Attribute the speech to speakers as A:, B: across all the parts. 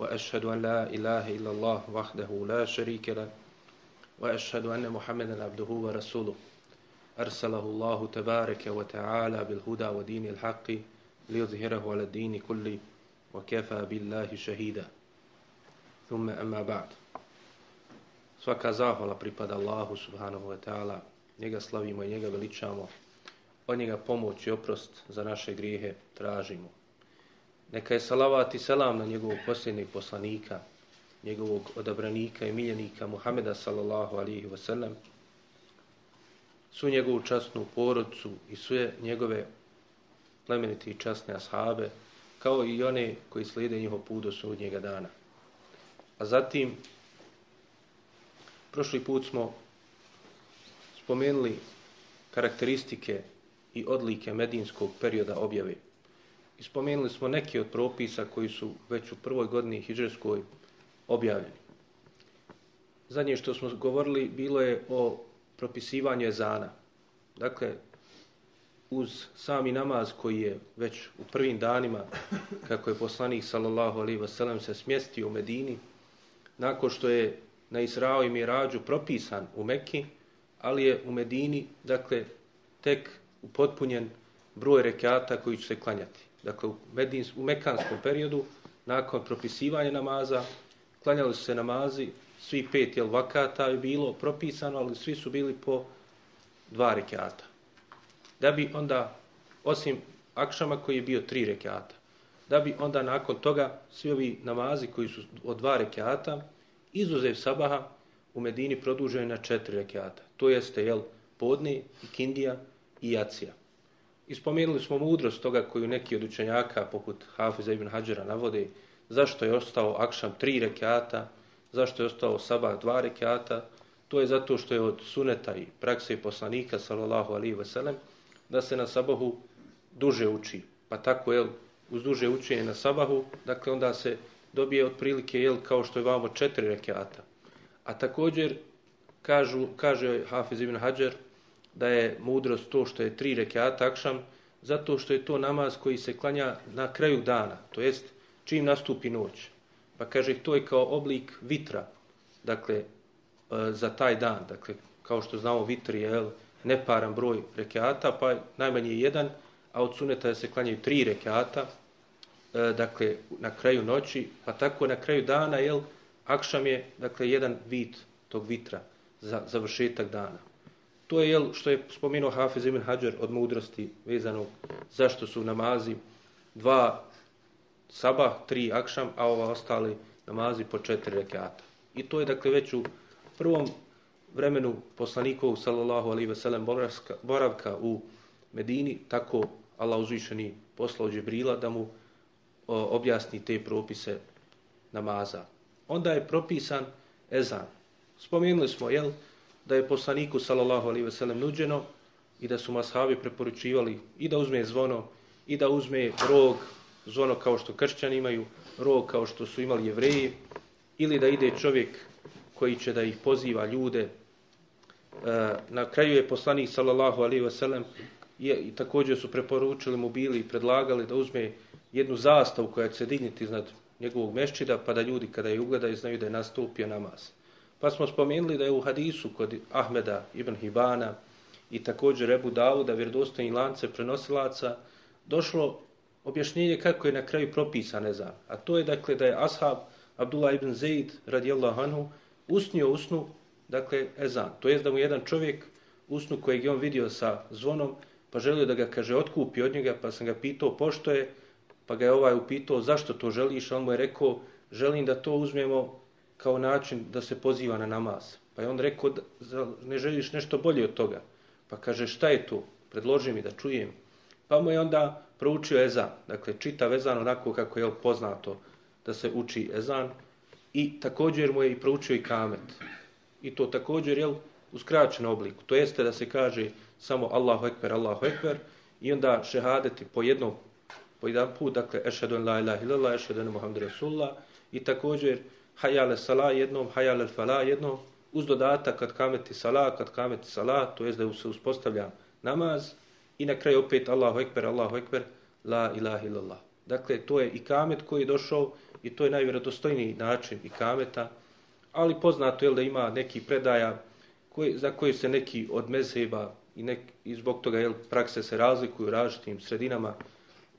A: وأشهد أن لا إله إلا الله وحده لا شريك له وأشهد أن محمدا عبده ورسوله أرسله الله تبارك وتعالى بالهدى ودين الحق ليظهره على الدين كله وكفى بالله شهيدا ثم أما بعد Svaka zahvala pripada Allahu subhanahu wa ta'ala. Njega slavimo i njega veličamo. Od njega pomoć i oprost za naše grijehe tražimo. Neka je salavat i selam na njegovog posljednjeg poslanika, njegovog odabranika i miljenika Muhameda sallallahu alihi wasallam, su njegovu časnu porodcu i sve njegove plemenite i časne ashabe, kao i one koji slijede njihov put do sudnjega dana. A zatim, prošli put smo spomenuli karakteristike i odlike medinskog perioda objave. Ispomenuli spomenuli smo neke od propisa koji su već u prvoj godini hijđarskoj objavljeni. Zadnje što smo govorili bilo je o propisivanju ezana. Dakle, uz sami namaz koji je već u prvim danima, kako je poslanik sallallahu alaihi wasallam se smjestio u Medini, nakon što je na Israo i Mirađu propisan u Mekki, ali je u Medini, dakle, tek upotpunjen broj rekata koji će se klanjati. Dakle, u, Medins, u Mekanskom periodu, nakon propisivanja namaza, klanjali su se namazi, svi pet jel vakata je bilo propisano, ali svi su bili po dva rekata. Da bi onda, osim akšama koji je bio tri rekata, da bi onda nakon toga svi ovi namazi koji su od dva rekata, izuzev sabaha u Medini produženi na četiri rekiata. To jeste, jel, podne, ikindija i jacija. Ispomenuli smo mudrost toga koju neki od učenjaka, poput Hafiza ibn Hadžera, navode, zašto je ostao akšam tri rekiata, zašto je ostao sabah dva rekiata, to je zato što je od suneta i prakse poslanika, sallallahu alihi veselem, da se na sabahu duže uči. Pa tako, jel, uz duže učenje na sabahu, dakle, onda se dobije otprilike jel kao što je vamo četiri rekiata. A također kažu, kaže Hafiz ibn Hadžer, da je mudrost to što je tri rekiata akšam, zato što je to namaz koji se klanja na kraju dana, to jest čim nastupi noć. Pa kaže to je kao oblik vitra, dakle e, za taj dan, dakle kao što znamo vitr je jel, neparan broj rekiata, pa najmanje jedan, a od suneta se klanjaju tri rekiata, e, dakle, na kraju noći, pa tako na kraju dana, jel, akšam je, dakle, jedan vid tog vitra za završetak dana. To je, jel, što je spomenuo Hafiz ibn Hajar od mudrosti vezano zašto su namazi dva sabah, tri akšam, a ova ostali namazi po četiri rekata. I to je, dakle, već u prvom vremenu poslanikovog, sallallahu alaihi ve sellem, boravka u Medini, tako Allah uzvišeni poslao Džibrila da mu objasni te propise namaza. Onda je propisan ezan. Spomenuli smo, jel, da je poslaniku, sallallahu alaihi ve sellem, nuđeno i da su mashabi preporučivali i da uzme zvono, i da uzme rog, zvono kao što kršćani imaju, rog kao što su imali jevreji, ili da ide čovjek koji će da ih poziva ljude. E, na kraju je poslanik, sallallahu alaihi ve sellem, i također su preporučili mu bili i predlagali da uzme jednu zastavu koja će se digniti iznad njegovog meščida, pa da ljudi kada je ugledaju znaju da je nastupio namaz. Pa smo spomenuli da je u hadisu kod Ahmeda ibn Hibana i također Rebu Davuda, vjerodostojni lance prenosilaca, došlo objašnjenje kako je na kraju propisan ezan. A to je dakle da je ashab Abdullah ibn Zaid radijallahu anhu usnio usnu, dakle ezan. To je da mu jedan čovjek usnu kojeg je on vidio sa zvonom, pa želio da ga kaže otkupi od njega, pa sam ga pitao pošto je, pa ga je ovaj upitao zašto to želiš, on mu je rekao želim da to uzmemo kao način da se poziva na namaz. Pa je on rekao ne želiš nešto bolje od toga. Pa kaže šta je to, predloži mi da čujem. Pa mu je onda proučio ezan, dakle čita ezan onako kako je poznato da se uči ezan i također mu je i proučio i kamet. i to također jel, u skraćenom obliku. To jeste da se kaže samo Allahu Ekber, Allahu Ekber i onda šehadeti po jednom po jedan put, dakle, ešhedun en la ilaha illallah, ešhedun en Muhammed Rasulullah i također hajale sala jednom, hajale fala jednom, uz dodatak kad kameti sala, kad kameti sala, to jest da se uspostavlja namaz i na kraju opet Allahu Ekber, Allahu Ekber, la ilaha illallah. Dakle, to je i kamet koji je došao i to je najvjerodostojniji način i kameta, ali poznato je da ima neki predaja koji, za koji se neki od mezheba i, nek, i zbog toga jel, prakse se razlikuju u različitim sredinama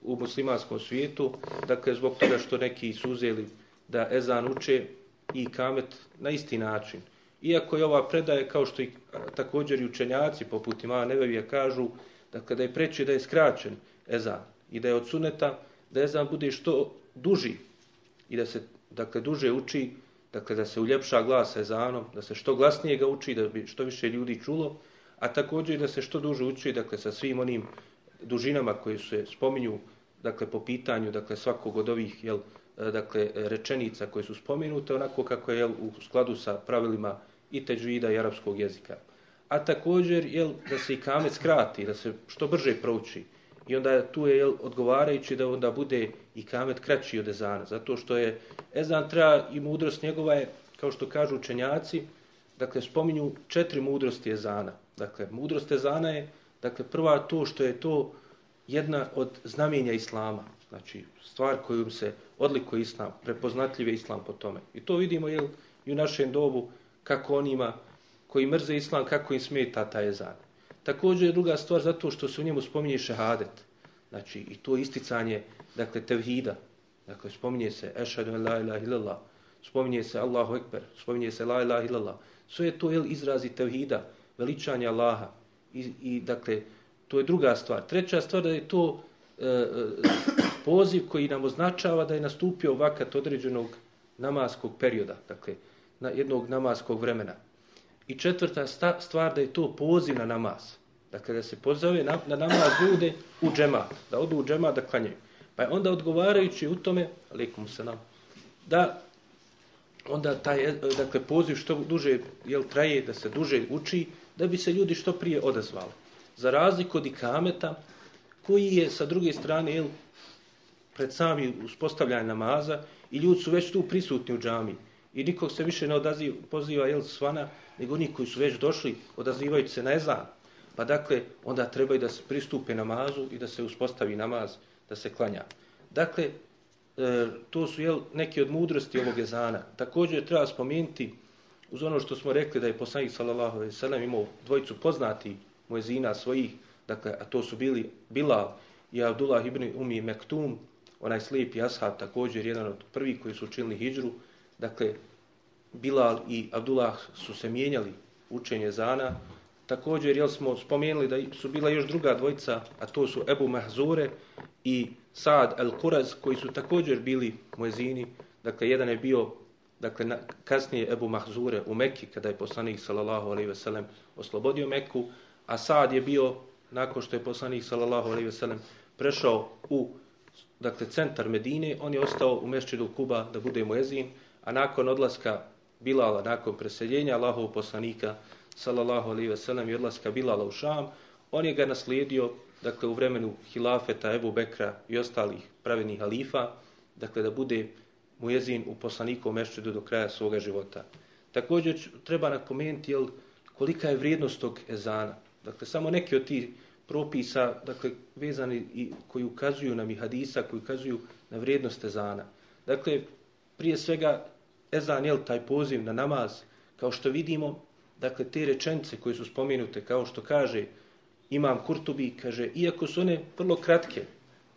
A: u muslimanskom svijetu, dakle zbog toga što neki su uzeli da ezan uče i kamet na isti način. Iako je ova predaja, kao što i e, također i učenjaci poput ima Nevevija kažu, da kada je preći da je skraćen ezan i da je od suneta da ezan bude što duži i da se dakle duže uči, dakle da se uljepša glas ezanom, da se što glasnije ga uči, da bi što više ljudi čulo, a također da se što duže uči, dakle sa svim onim dužinama koje se spominju dakle po pitanju dakle svakog od ovih jel E, dakle rečenica koje su spomenute onako kako je jel u skladu sa pravilima i teđvida i arapskog jezika. A također jel da se i kamet skrati, da se što brže prouči. I onda tu je jel odgovarajući da onda bude i kamet kraći od ezana, zato što je ezan treba i mudrost njegova je kao što kažu učenjaci, dakle spominju četiri mudrosti ezana. Dakle mudrost ezana je Dakle, prva to što je to jedna od znamenja Islama. Znači, stvar kojom se odlikuje Islam, prepoznatljiv je Islam po tome. I to vidimo jel, i u našem dobu kako onima koji mrze Islam, kako im smeta taj ezan. Također je druga stvar zato što se u njemu spominje šehadet. Znači, i to isticanje, dakle, tevhida. Dakle, spominje se ešadu la ilaha illallah, spominje se Allahu ekber, spominje se la ilaha illallah. Sve je to jel, izrazi tevhida, veličanje Allaha, I, I, dakle, to je druga stvar. Treća stvar da je to e, e, poziv koji nam označava da je nastupio vakat određenog namaskog perioda, dakle, na jednog namaskog vremena. I četvrta stvar da je to poziv na namaz. Dakle, da se pozove na, na namaz ljude u džema, da odu u džema da klanjaju. Pa je onda odgovarajući u tome, alikum se nam, da onda taj, e, dakle, poziv što duže jel, traje, da se duže uči, da bi se ljudi što prije odazvali. Za razliku od ikameta, koji je sa druge strane jel, pred sami uspostavljanje namaza i ljudi su već tu prisutni u džami i nikog se više ne odaziva, poziva jel, svana, nego oni koji su već došli odazivaju se na ezan. Pa dakle, onda trebaju da se pristupe namazu i da se uspostavi namaz, da se klanja. Dakle, e, to su jel, neke od mudrosti ovog ezana. Također treba spomenuti uz ono što smo rekli da je poslanik sallallahu alejhi ve sellem imao dvojicu poznati muezina svojih, dakle a to su bili Bilal i Abdullah ibn Umi Mektum, onaj slijepi ashab također jedan od prvih koji su učinili hijđru, dakle Bilal i Abdullah su se mijenjali učenje zana. Također jel smo spomenuli da su bila još druga dvojica, a to su Ebu Mahzure i Saad al-Kuraz koji su također bili muezini. Dakle, jedan je bio dakle na, kasnije Ebu Mahzure u Mekki kada je poslanik sallallahu alejhi ve sellem oslobodio Mekku, a Sad je bio nakon što je poslanik sallallahu alejhi ve sellem prešao u dakle centar Medine, on je ostao u mešćidu Kuba da bude muezin, a nakon odlaska Bilala nakon preseljenja Allahovog poslanika sallallahu alejhi ve sellem i odlaska Bilala u Šam, on je ga naslijedio dakle u vremenu hilafeta Ebu Bekra i ostalih pravednih halifa, dakle da bude muezin u poslaniku u Mešćidu do kraja svoga života. Također treba napomenuti jel, kolika je vrijednost tog ezana. Dakle, samo neki od tih propisa dakle, vezani i koji ukazuju nam i hadisa, koji ukazuju na vrijednost ezana. Dakle, prije svega, ezan je taj poziv na namaz, kao što vidimo, dakle, te rečence koje su spomenute, kao što kaže Imam Kurtubi, kaže, iako su one vrlo kratke,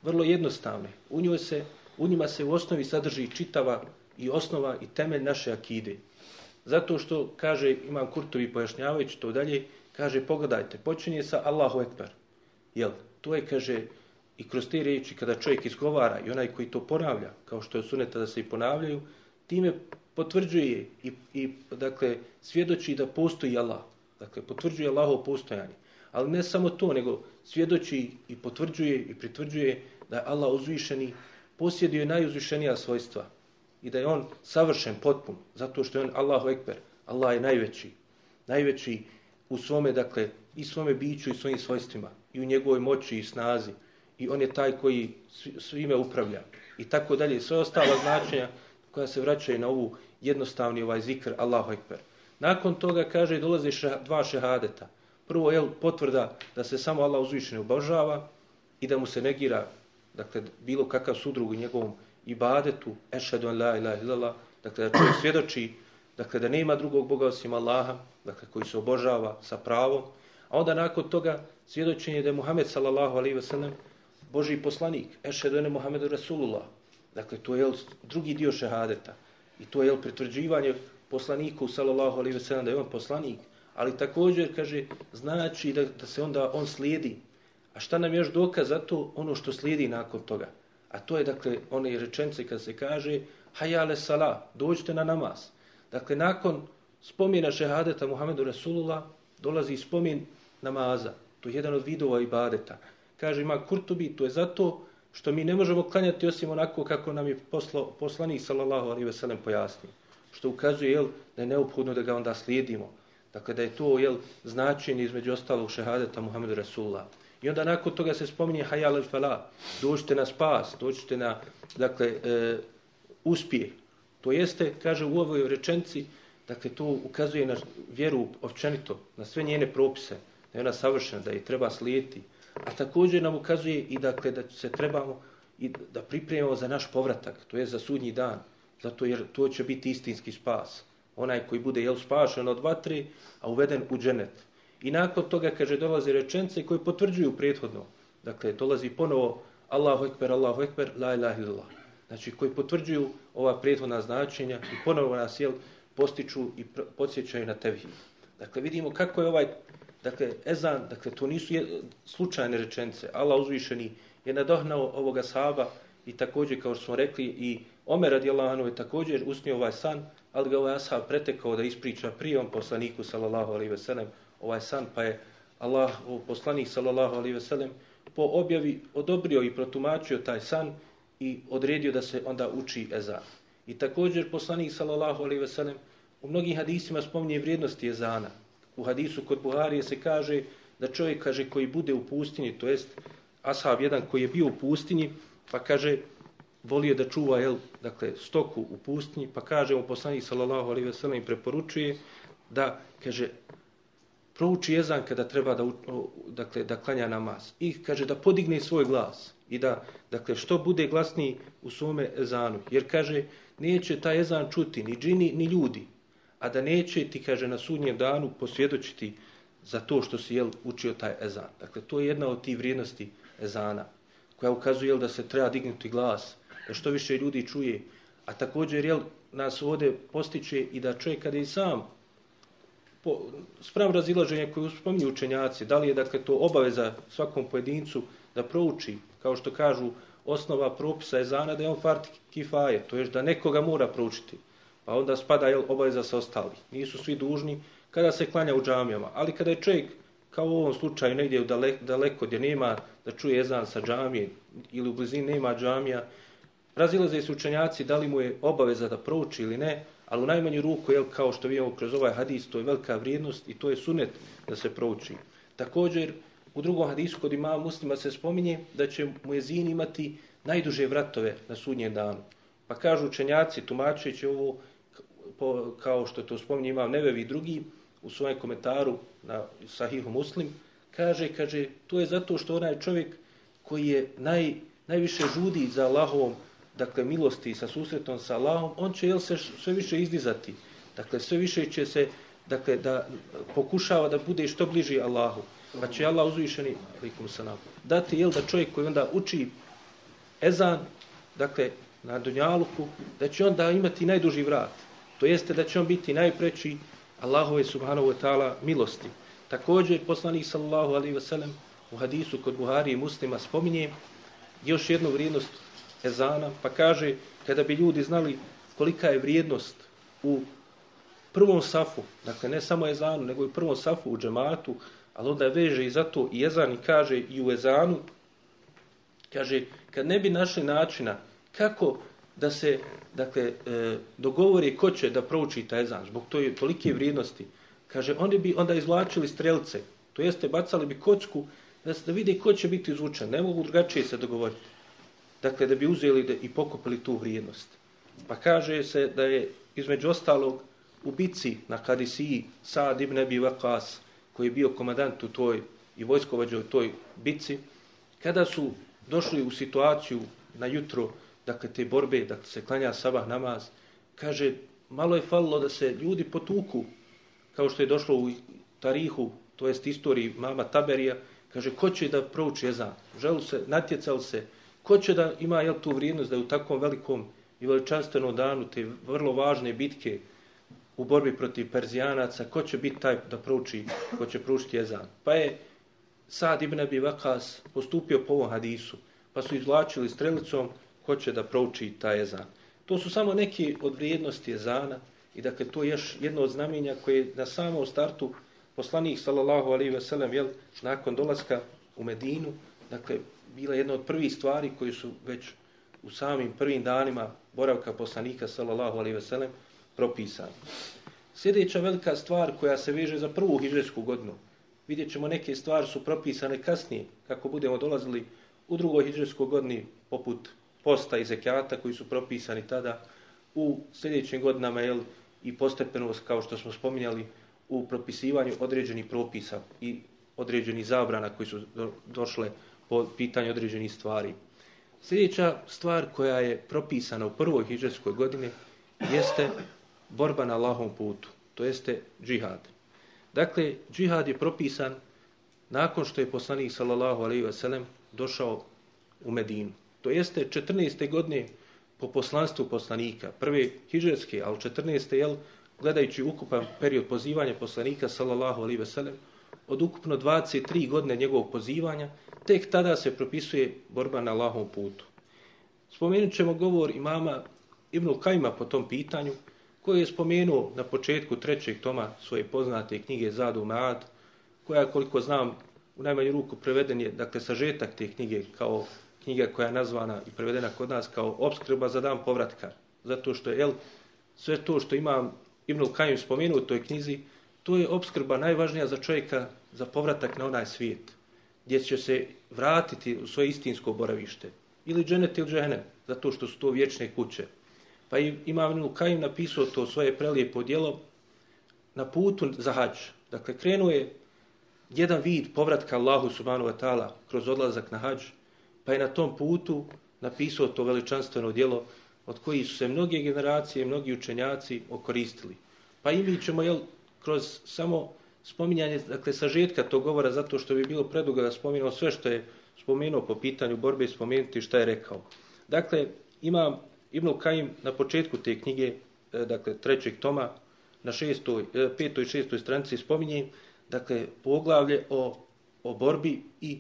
A: vrlo jednostavne, u njoj se u njima se u osnovi sadrži čitava i osnova i temelj naše akide. Zato što, kaže Imam Kurtovi pojašnjavajući to dalje, kaže, pogledajte, počinje sa Allahu Ekber. Jel, to je, kaže, i kroz te riječi kada čovjek izgovara i onaj koji to ponavlja, kao što je suneta da se i ponavljaju, time potvrđuje i, i dakle, svjedoči da postoji Allah. Dakle, potvrđuje Allahov postojanje. Ali ne samo to, nego svjedoči i potvrđuje i pritvrđuje da je Allah uzvišeni posjedio najuzvišenija svojstva i da je on savršen, potpun, zato što je on Allahu Ekber, Allah je najveći. Najveći u svome, dakle, i svome biću i svojim svojstvima. I u njegovoj moći i snazi. I on je taj koji svime upravlja. I tako dalje. Sve ostala značenja koja se vraćaju na ovu jednostavni ovaj zikr Allahu Ekber. Nakon toga kaže dolaze ša, dva šehadeta. Prvo je potvrda da se samo Allah uzvišeni obožava i da mu se negira dakle, bilo kakav sudrug u njegovom ibadetu, ešhedu an la ilaha illallah, dakle da čovjek svjedoči dakle, da nema drugog Boga osim Allaha, dakle, koji se obožava sa pravom, a onda nakon toga svjedočenje da je Muhammed sallallahu alaihi ve sellem Boži poslanik, ešhedu ene Muhammedu Rasulullah, dakle to je drugi dio šehadeta i to je pritvrđivanje poslaniku sallallahu alejhi ve sellem da je on poslanik, ali također kaže znači da, da se onda on slijedi. A šta nam još dokaz za to ono što slijedi nakon toga? A to je dakle one rečence kad se kaže hajale sala, dođite na namaz. Dakle nakon spomena šehadeta Muhammedu Rasulullah dolazi spomen namaza. To je jedan od vidova ibadeta. Kaže ima Kurtubi, to je zato što mi ne možemo klanjati osim onako kako nam je poslo, poslanik sallallahu alejhi ve sellem pojasnio što ukazuje jel, da je neophodno da ga onda slijedimo. Dakle, da je to jel, značenje između ostalog šehadeta Muhammedu Rasulullah. I onda nakon toga se spominje hajal al fala, dođite na spas, dođite na dakle, e, uspjeh. To jeste, kaže u ovoj rečenci, dakle, to ukazuje na vjeru općenito, na sve njene propise, da je ona savršena, da je treba slijediti. A također nam ukazuje i dakle, da se trebamo i da pripremimo za naš povratak, to je za sudnji dan. Zato jer to će biti istinski spas. Onaj koji bude jel spašen od vatre, a uveden u dženet. I nakon toga, kaže, dolaze rečence koji potvrđuju prethodno. Dakle, dolazi ponovo Allahu ekber, Allahu ekber, la ilaha illallah. Znači, koji potvrđuju ova prethodna značenja i ponovo nas jel, postiču i podsjećaju na tevhid. Dakle, vidimo kako je ovaj, dakle, ezan, dakle, to nisu je, slučajne rečence. Allah uzvišeni je nadohnao ovoga sahaba i također, kao što smo rekli, i Omer radijallahu anhu je također usnio ovaj san, ali ga ovaj ashab pretekao da ispriča prijem poslaniku sallallahu alaihi ve sellem ovaj san, pa je Allah, poslanik sallallahu alaihi ve sellem po objavi odobrio i protumačio taj san i odredio da se onda uči ezan. I također poslanik sallallahu alaihi ve sellem u mnogim hadisima spominje vrijednosti ezana. U hadisu kod Buharije se kaže da čovjek kaže koji bude u pustinji, to jest ashab jedan koji je bio u pustinji, pa kaže volio da čuva jel, dakle, stoku u pustinji, pa kaže mu poslanik sallallahu alejhi ve sellem i preporučuje da kaže prouči jezan kada treba da dakle da klanja namaz i kaže da podigne svoj glas i da dakle što bude glasniji u svome ezanu jer kaže neće taj ezan čuti ni džini ni ljudi a da neće ti kaže na sudnjem danu posvjedočiti za to što si jel učio taj ezan dakle to je jedna od tih vrijednosti ezana koja ukazuje jel, da se treba dignuti glas da što više ljudi čuje. A također, jel, nas ovdje postiče i da čovjek kada i sam po, sprav razilaženja koje uspominju učenjaci, da li je dakle, to obaveza svakom pojedincu da prouči, kao što kažu, osnova propisa je zana da je on fard kifaje, to je da nekoga mora proučiti. Pa onda spada jel, obaveza sa ostali. Nisu svi dužni kada se klanja u džamijama. Ali kada je čovjek, kao u ovom slučaju, negdje daleko, daleko gdje nema da čuje ezan sa džamije ili u blizini nema džamija, Razilaze su učenjaci da li mu je obaveza da prouči ili ne, ali u najmanju ruku, jel, kao što vidimo kroz ovaj hadis, to je velika vrijednost i to je sunet da se prouči. Također, u drugom hadisu kod imama muslima se spominje da će muezin imati najduže vratove na sudnjem danu. Pa kažu učenjaci, tumačeći ovo, po, kao što to spominje imam nevevi drugi, u svojem komentaru na sahihu muslim, kaže, kaže, to je zato što onaj čovjek koji je naj, najviše žudi za Allahovom dakle, milosti sa susretom sa Allahom, on će jel, se sve više izdizati. Dakle, sve više će se dakle, da pokušava da bude što bliži Allahu. Pa će Allah uzvišeni, alikum salam, dati jel, da čovjek koji onda uči ezan, dakle, na Dunjaluku, da će onda imati najduži vrat. To jeste da će on biti najpreći Allahove subhanahu wa ta'ala milosti. Također, poslanik sallallahu alaihi wa sallam u hadisu kod Buhari i muslima spominje još jednu vrijednost ezana, pa kaže kada bi ljudi znali kolika je vrijednost u prvom safu, dakle ne samo ezanu, nego i u prvom safu u džematu, ali onda veže i zato i ezan i kaže i u ezanu, kaže, kad ne bi našli načina kako da se dakle, e, dogovori ko će da prouči taj ezan, zbog to tolike vrijednosti. Kaže, oni bi onda izvlačili strelce, to jeste bacali bi kocku da, se, da vide ko će biti izvučen. Ne mogu drugačije se dogovoriti. Dakle, da bi uzeli da, i pokupili tu vrijednost. Pa kaže se da je između ostalog u bici na Kadisiji Sad ibn Abi Waqas, koji je bio komadant u toj i vojskovađa u toj bici, kada su došli u situaciju na jutro, dakle, te borbe, dakle se klanja sabah namaz, kaže, malo je falilo da se ljudi potuku, kao što je došlo u tarihu, to jest istoriji mama Taberija, kaže, ko će da prouči jezan? Želu se, natjecal se, ko će da ima jel, tu vrijednost da je u takvom velikom i veličanstvenom danu te vrlo važne bitke u borbi protiv Perzijanaca, ko će biti taj da prouči, ko će proučiti jezan? Pa je Sad ibn Abi Vakas postupio po ovom hadisu, pa su izvlačili strelicom ko će da prouči taj jezan. To su samo neki od vrijednosti jezana i dakle to je još jedno od znamenja koje na samom startu poslanik sallallahu alaihi ve sellem jel, nakon dolaska u Medinu, dakle bila jedna od prvih stvari koji su već u samim prvim danima boravka poslanika sallallahu alaihi ve sellem propisan. Sljedeća velika stvar koja se veže za prvu hijđarsku godinu, vidjet ćemo neke stvari su propisane kasnije, kako budemo dolazili u drugoj hijđarskoj godini, poput posta i zekijata koji su propisani tada u sljedećim godinama jel, i postepenost, kao što smo spominjali, u propisivanju određenih propisa i određenih zabrana koji su došle po pitanju određenih stvari. Sljedeća stvar koja je propisana u prvoj hijđarskoj godini jeste borba na Allahom putu, to jeste džihad. Dakle, džihad je propisan nakon što je poslanik sallallahu alejhi ve sellem došao u Medinu. To jeste 14. godine po poslanstvu poslanika, prve hidžetske, al 14. jel, gledajući ukupan period pozivanja poslanika sallallahu alejhi ve sellem, od ukupno 23 godine njegovog pozivanja, tek tada se propisuje borba na Allahovom putu. Spomenut ćemo govor imama Ibn Kajma po tom pitanju, koji je spomenuo na početku trećeg toma svoje poznate knjige Zadu Maad, koja, koliko znam, u najmanju ruku preveden je, dakle, sažetak te knjige kao knjiga koja je nazvana i prevedena kod nas kao obskrba za dan povratka. Zato što je, jel, sve to što imam Ibn Kajim spomenuo u toj knjizi, to je obskrba najvažnija za čovjeka za povratak na onaj svijet, gdje će se vratiti u svoje istinsko boravište. Ili dženet ili džene, zato što su to vječne kuće. Pa i Imam Ibn Kajim napisao to svoje prelijepo djelo na putu za hađ. Dakle, krenuo je jedan vid povratka Allahu subhanahu wa ta'ala kroz odlazak na hađ, pa je na tom putu napisao to veličanstveno djelo od koji su se mnoge generacije, mnogi učenjaci okoristili. Pa i mi ćemo, jel, kroz samo spominjanje, dakle, sažetka tog govora, zato što bi bilo predugo da spominjamo sve što je spomenuo po pitanju borbe i spomenuti šta je rekao. Dakle, imam Ibn Kajim na početku te knjige, e, dakle trećeg toma, na šestoj, e, petoj i šestoj stranici spominje, dakle, poglavlje o, o borbi i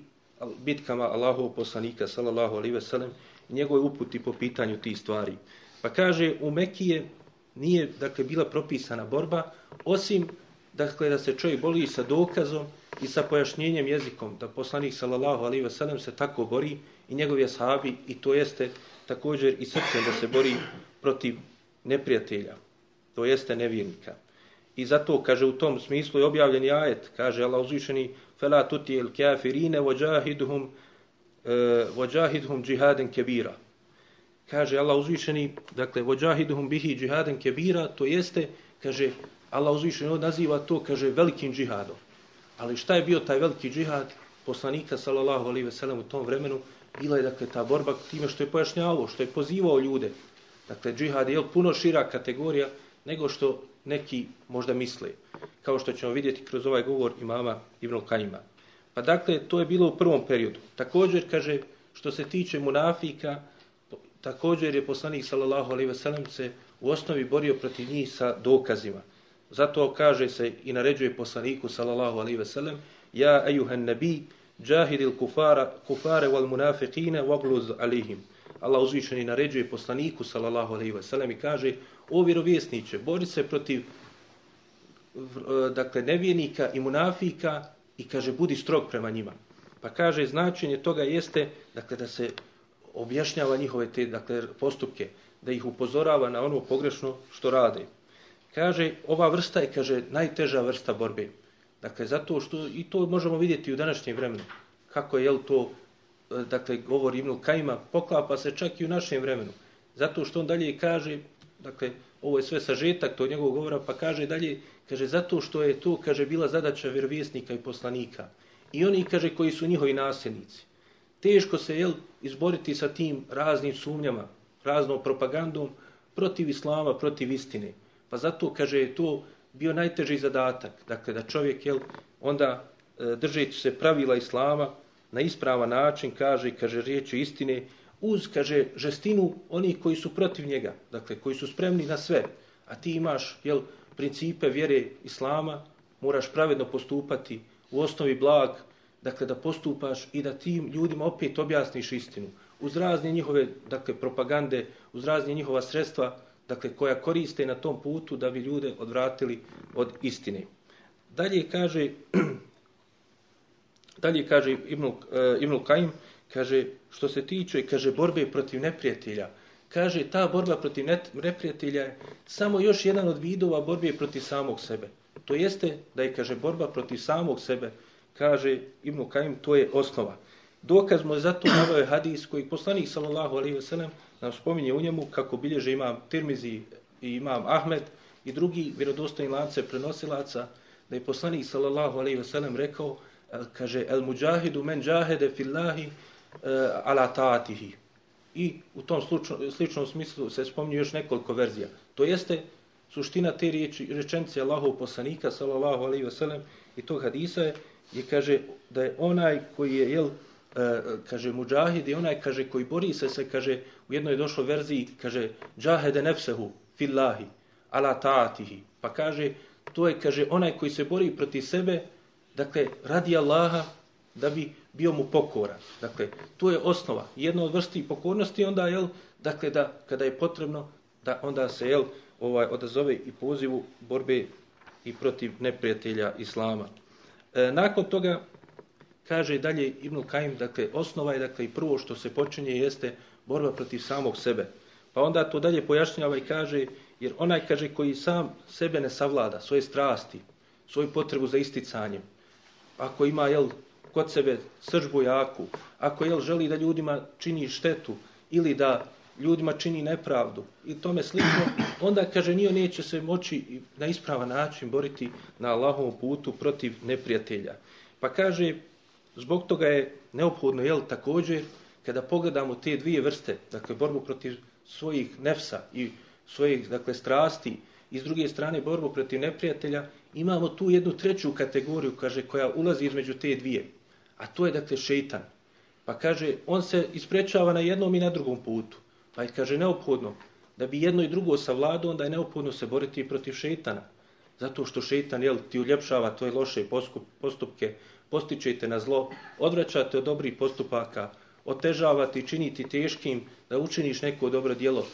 A: bitkama Allahov poslanika, sallallahu alaihi ve sellem, njegove uputi po pitanju tih stvari. Pa kaže, u Mekije nije, dakle, bila propisana borba, osim, dakle, da se čovjek boli sa dokazom i sa pojašnjenjem jezikom, da poslanik, sallallahu alaihi ve sellem, se tako bori i njegovi ashabi, i to jeste, također i srcem da se bori protiv neprijatelja, to jeste nevjernika. I zato, kaže, u tom smislu je objavljeni ajet, kaže Allah uzvišeni, فَلَا تُتِيَ الْكَافِرِينَ وَجَاهِدْهُمْ وَجَاهِدْهُمْ جِهَادًا كَبِيرًا Kaže Allah uzvišeni, dakle, وَجَاهِدْهُمْ بِهِ جِهَادًا كَبِيرًا To jeste, kaže, Allah uzvišeni naziva to, kaže, velikim džihadom. Ali šta je bio taj veliki džihad poslanika, sallallahu alaihi ve sellem, u tom vremenu? bila je dakle ta borba time što je pojašnjavao, što je pozivao ljude. Dakle, džihad je puno šira kategorija nego što neki možda misle. Kao što ćemo vidjeti kroz ovaj govor imama Ibn Kajima. Pa dakle, to je bilo u prvom periodu. Također, kaže, što se tiče munafika, također je poslanik sallallahu alaihi ve sellem se u osnovi borio protiv njih sa dokazima. Zato kaže se i naređuje poslaniku sallallahu alaihi ve sellem Ja, ejuhan nabi, Džahidil kufara, kufare wal munafiqine wagluz alihim. Allah uzvišeni naređuje poslaniku, sallallahu alaihi ve sellem i kaže, o vjerovjesniće, bori se protiv eh, dakle, nevjenika i munafika i kaže, budi strog prema njima. Pa kaže, značenje toga jeste dakle, da se objašnjava njihove te dakle, postupke, da ih upozorava na ono pogrešno što rade. Kaže, ova vrsta je, kaže, najteža vrsta borbe. Dakle, zato što, i to možemo vidjeti u današnjem vremenu, kako je, jel, to, e, dakle, govori Ibnul Kajima, poklapa se čak i u našem vremenu. Zato što on dalje kaže, dakle, ovo je sve sažetak to njegovog govora, pa kaže dalje, kaže, zato što je to, kaže, bila zadaća vjerovjesnika i poslanika. I oni, kaže, koji su njihovi nasljednici. Teško se, jel, izboriti sa tim raznim sumnjama, raznom propagandom protiv islama, protiv istine. Pa zato, kaže, je to bio najteži zadatak. Dakle, da čovjek, jel, onda e, držeći se pravila islama na ispravan način, kaže, kaže, riječi istine, uz, kaže, žestinu onih koji su protiv njega, dakle, koji su spremni na sve, a ti imaš, jel, principe vjere islama, moraš pravedno postupati u osnovi blag, dakle, da postupaš i da tim ljudima opet objasniš istinu, uz razne njihove, dakle, propagande, uz razne njihova sredstva, dakle, koja koriste na tom putu da bi ljude odvratili od istine. Dalje kaže, dalje kaže Ibn, uh, e, Ibn Kajim, kaže, što se tiče, kaže, borbe protiv neprijatelja, kaže, ta borba protiv neprijatelja je samo još jedan od vidova borbe protiv samog sebe. To jeste da je, kaže, borba protiv samog sebe, kaže Ibn Kajim, to je osnova. Dokaz mu je zato navio je hadis koji poslanik sallallahu alejhi ve sellem nam spominje u njemu kako bilježe imam Tirmizi i imam Ahmed i drugi vjerodostojni lance prenosilaca da je poslanik sallallahu alejhi ve sellem rekao kaže el mujahidu men jahede fillahi uh, ala taatihi. I u tom slučno, sličnom smislu se spominje još nekoliko verzija. To jeste suština te riječi, rečenice Allahov poslanika sallallahu alejhi ve sellem i tog hadisa je, je kaže da je onaj koji je jel E, kaže muđahid i onaj kaže koji bori se se kaže u jednoj došlo verziji kaže džahede nefsehu fillahi ala taatihi. Pa kaže to je kaže onaj koji se bori protiv sebe dakle radi Allaha da bi bio mu pokoran. Dakle to je osnova. Jedna od vrsti pokornosti onda je dakle da kada je potrebno da onda se jel ovaj odazove i pozivu borbe i protiv neprijatelja islama. E, nakon toga kaže dalje Ibn Kajim, dakle, osnova je, dakle, i prvo što se počinje jeste borba protiv samog sebe. Pa onda to dalje pojašnjava i kaže, jer onaj, kaže, koji sam sebe ne savlada, svoje strasti, svoju potrebu za isticanjem, ako ima, jel, kod sebe sržbu jaku, ako, jel, želi da ljudima čini štetu ili da ljudima čini nepravdu i tome slično, onda, kaže, nije neće se moći na ispravan način boriti na Allahovom putu protiv neprijatelja. Pa kaže, Zbog toga je neophodno, jel, također, kada pogledamo te dvije vrste, dakle, borbu protiv svojih nefsa i svojih, dakle, strasti, i s druge strane borbu protiv neprijatelja, imamo tu jednu treću kategoriju, kaže, koja ulazi između te dvije. A to je, dakle, šeitan. Pa kaže, on se isprečava na jednom i na drugom putu. Pa je, kaže, neophodno, da bi jedno i drugo savladao, onda je neophodno se boriti protiv šeitana. Zato što šeitan, jel, ti uljepšava tvoje loše postupke, postičete na zlo, odvraćate od dobrih postupaka, otežavati, činiti teškim da učiniš neko dobro djelo,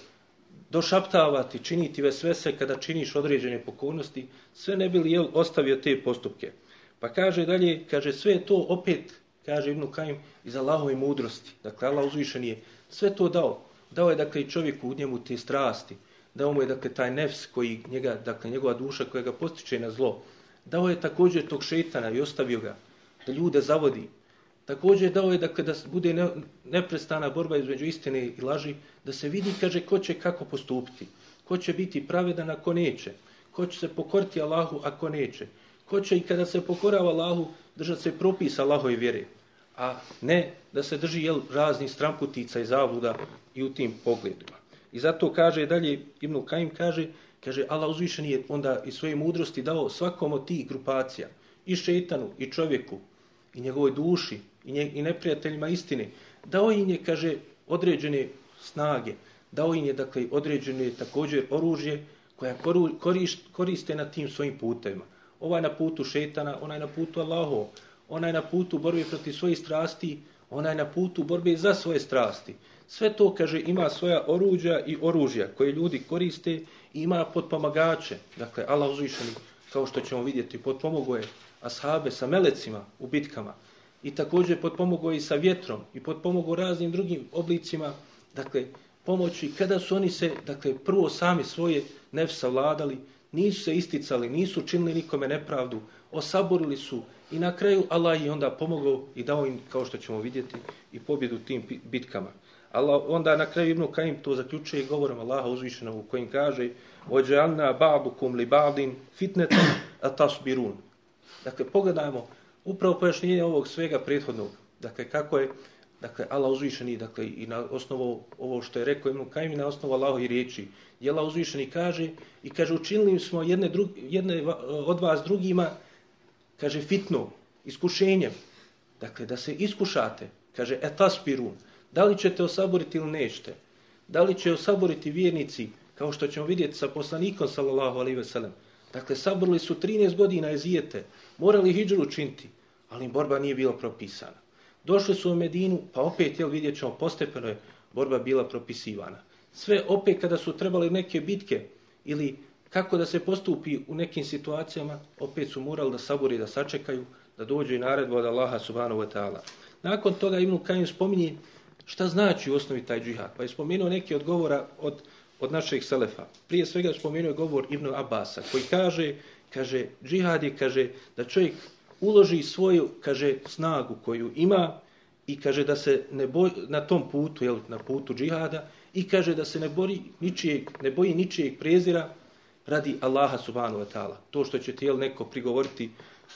A: došaptavati, činiti ve sve se kada činiš određene pokornosti, sve ne bi li jel, ostavio te postupke. Pa kaže dalje, kaže sve to opet, kaže Ibnu Kajim, iz Allahove mudrosti. Dakle, Allah uzvišen je sve to dao. Dao je, dakle, i čovjeku u njemu te strasti. Dao mu je, dakle, taj nefs koji njega, dakle, njegova duša koja ga postiče na zlo. Dao je također tog šeitana i ostavio ga da ljude zavodi. Također je dao je da kada bude ne, neprestana borba između istine i laži, da se vidi, kaže, ko će kako postupiti. Ko će biti pravedan ako neće. Ko će se pokoriti Allahu ako neće. Ko će i kada se pokorava Allahu držati se propisa Allahove vjere. A ne da se drži jel, razni stramputica i zavluda i u tim pogledima. I zato kaže dalje, Ibn Kajim kaže, kaže, Allah uzvišen je onda i svoje mudrosti dao svakom od tih grupacija, i šetanu, i čovjeku, i njegovoj duši i, nje, i neprijateljima istine, dao im je, kaže, određene snage, dao im je, dakle, određene također oružje koja koriste na tim svojim putevima. Ovaj na putu šetana, onaj na putu Allaho, onaj na putu borbe protiv svojih strasti, onaj na putu borbe za svoje strasti. Sve to, kaže, ima svoja oruđa i oružja koje ljudi koriste i ima potpomagače. Dakle, Allah uzvišeni, kao što ćemo vidjeti, podpomoguje ashabe sa melecima u bitkama i također potpomogao i sa vjetrom i potpomogao raznim drugim oblicima dakle pomoći kada su oni se, dakle, prvo sami svoje nefsa vladali, nisu se isticali, nisu činili nikome nepravdu, osaborili su i na kraju Allah je onda pomogao i dao im, kao što ćemo vidjeti, i pobjedu tim bitkama. Allah onda na kraju Ibnu Kajim to zaključuje govorom Allaha uzvišenog u kojim kaže وَجَعَلْنَا بَعْدُكُمْ لِبَعْدٍ فِتْنَةً أَتَصْبِرُونَ Dakle, pogledajmo upravo pojašnjenje ovog svega prethodnog. Dakle, kako je dakle, Allah uzvišeni, dakle, i na osnovu ovo što je rekao Ibn Kajim, na osnovu Allahovi riječi. Je Allah uzvišeni kaže, i kaže, učinili smo jedne, drug, jedne od vas drugima, kaže, fitno, iskušenjem. Dakle, da se iskušate, kaže, etaspirun. Da li ćete osaboriti ili nećete? Da li će osaboriti vjernici, kao što ćemo vidjeti sa poslanikom, sallallahu alaihi ve sellem. Dakle, sabrli su 13 godina ezijete, morali hijđru učiniti, ali im borba nije bila propisana. Došli su u Medinu, pa opet, jel, vidjet ćemo, postepeno je borba bila propisivana. Sve opet kada su trebali neke bitke ili kako da se postupi u nekim situacijama, opet su morali da sabori, da sačekaju, da dođu i naredbu od Allaha subhanahu wa ta'ala. Nakon toga Ibn Kajim spominje šta znači u osnovi taj džihad. Pa je spomenuo neke odgovora od, od od naših selefa. Prije svega spomenuo je govor Ibn Abasa koji kaže, kaže, džihad je, kaže, da čovjek uloži svoju, kaže, snagu koju ima i kaže da se ne boji na tom putu, jel, na putu džihada, i kaže da se ne, bori ničijeg, ne boji ničijeg prezira radi Allaha subhanahu wa ta'ala. To što će ti jel, neko prigovoriti,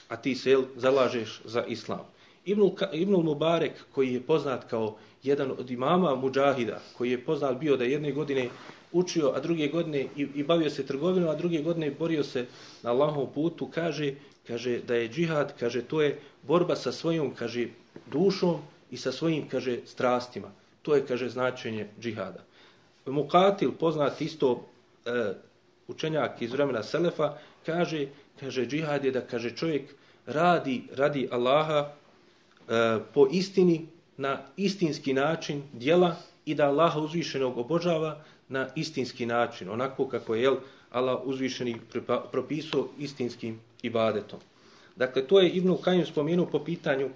A: a ti se jel, zalažeš za islam. Ibnul, Ibnul Mubarek, koji je poznat kao jedan od imama Mujahida, koji je poznat bio da jedne godine učio, a druge godine i, i bavio se trgovinom, a druge godine borio se na Allahovom putu, kaže, kaže da je džihad, kaže to je borba sa svojom, kaže, dušom i sa svojim, kaže, strastima. To je, kaže, značenje džihada. Mukatil, poznat isto e, učenjak iz vremena Selefa, kaže, kaže, džihad je da, kaže, čovjek radi, radi Allaha e, po istini, na istinski način djela i da Allaha uzvišenog obožava na istinski način, onako kako je jel, Allah uzvišeni propisao istinskim ibadetom. Dakle, to je Ibn Kajim spomenuo po pitanju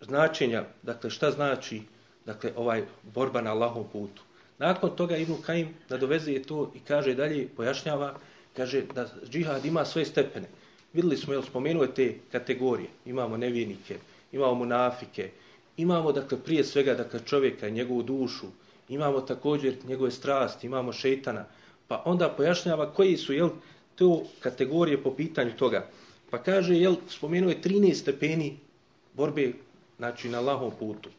A: značenja, dakle, šta znači dakle, ovaj borba na Allahom putu. Nakon toga Ibn Kajim nadovezuje to i kaže dalje, pojašnjava, kaže da džihad ima svoje stepene. Videli smo, jel, spomenuo te kategorije. Imamo nevjenike, imamo munafike, imamo dakle prije svega dakle čovjeka i njegovu dušu, imamo također njegove strasti, imamo šejtana, pa onda pojašnjava koji su jel to kategorije po pitanju toga. Pa kaže jel spomenuje 13 stepeni borbe znači na lahom putu.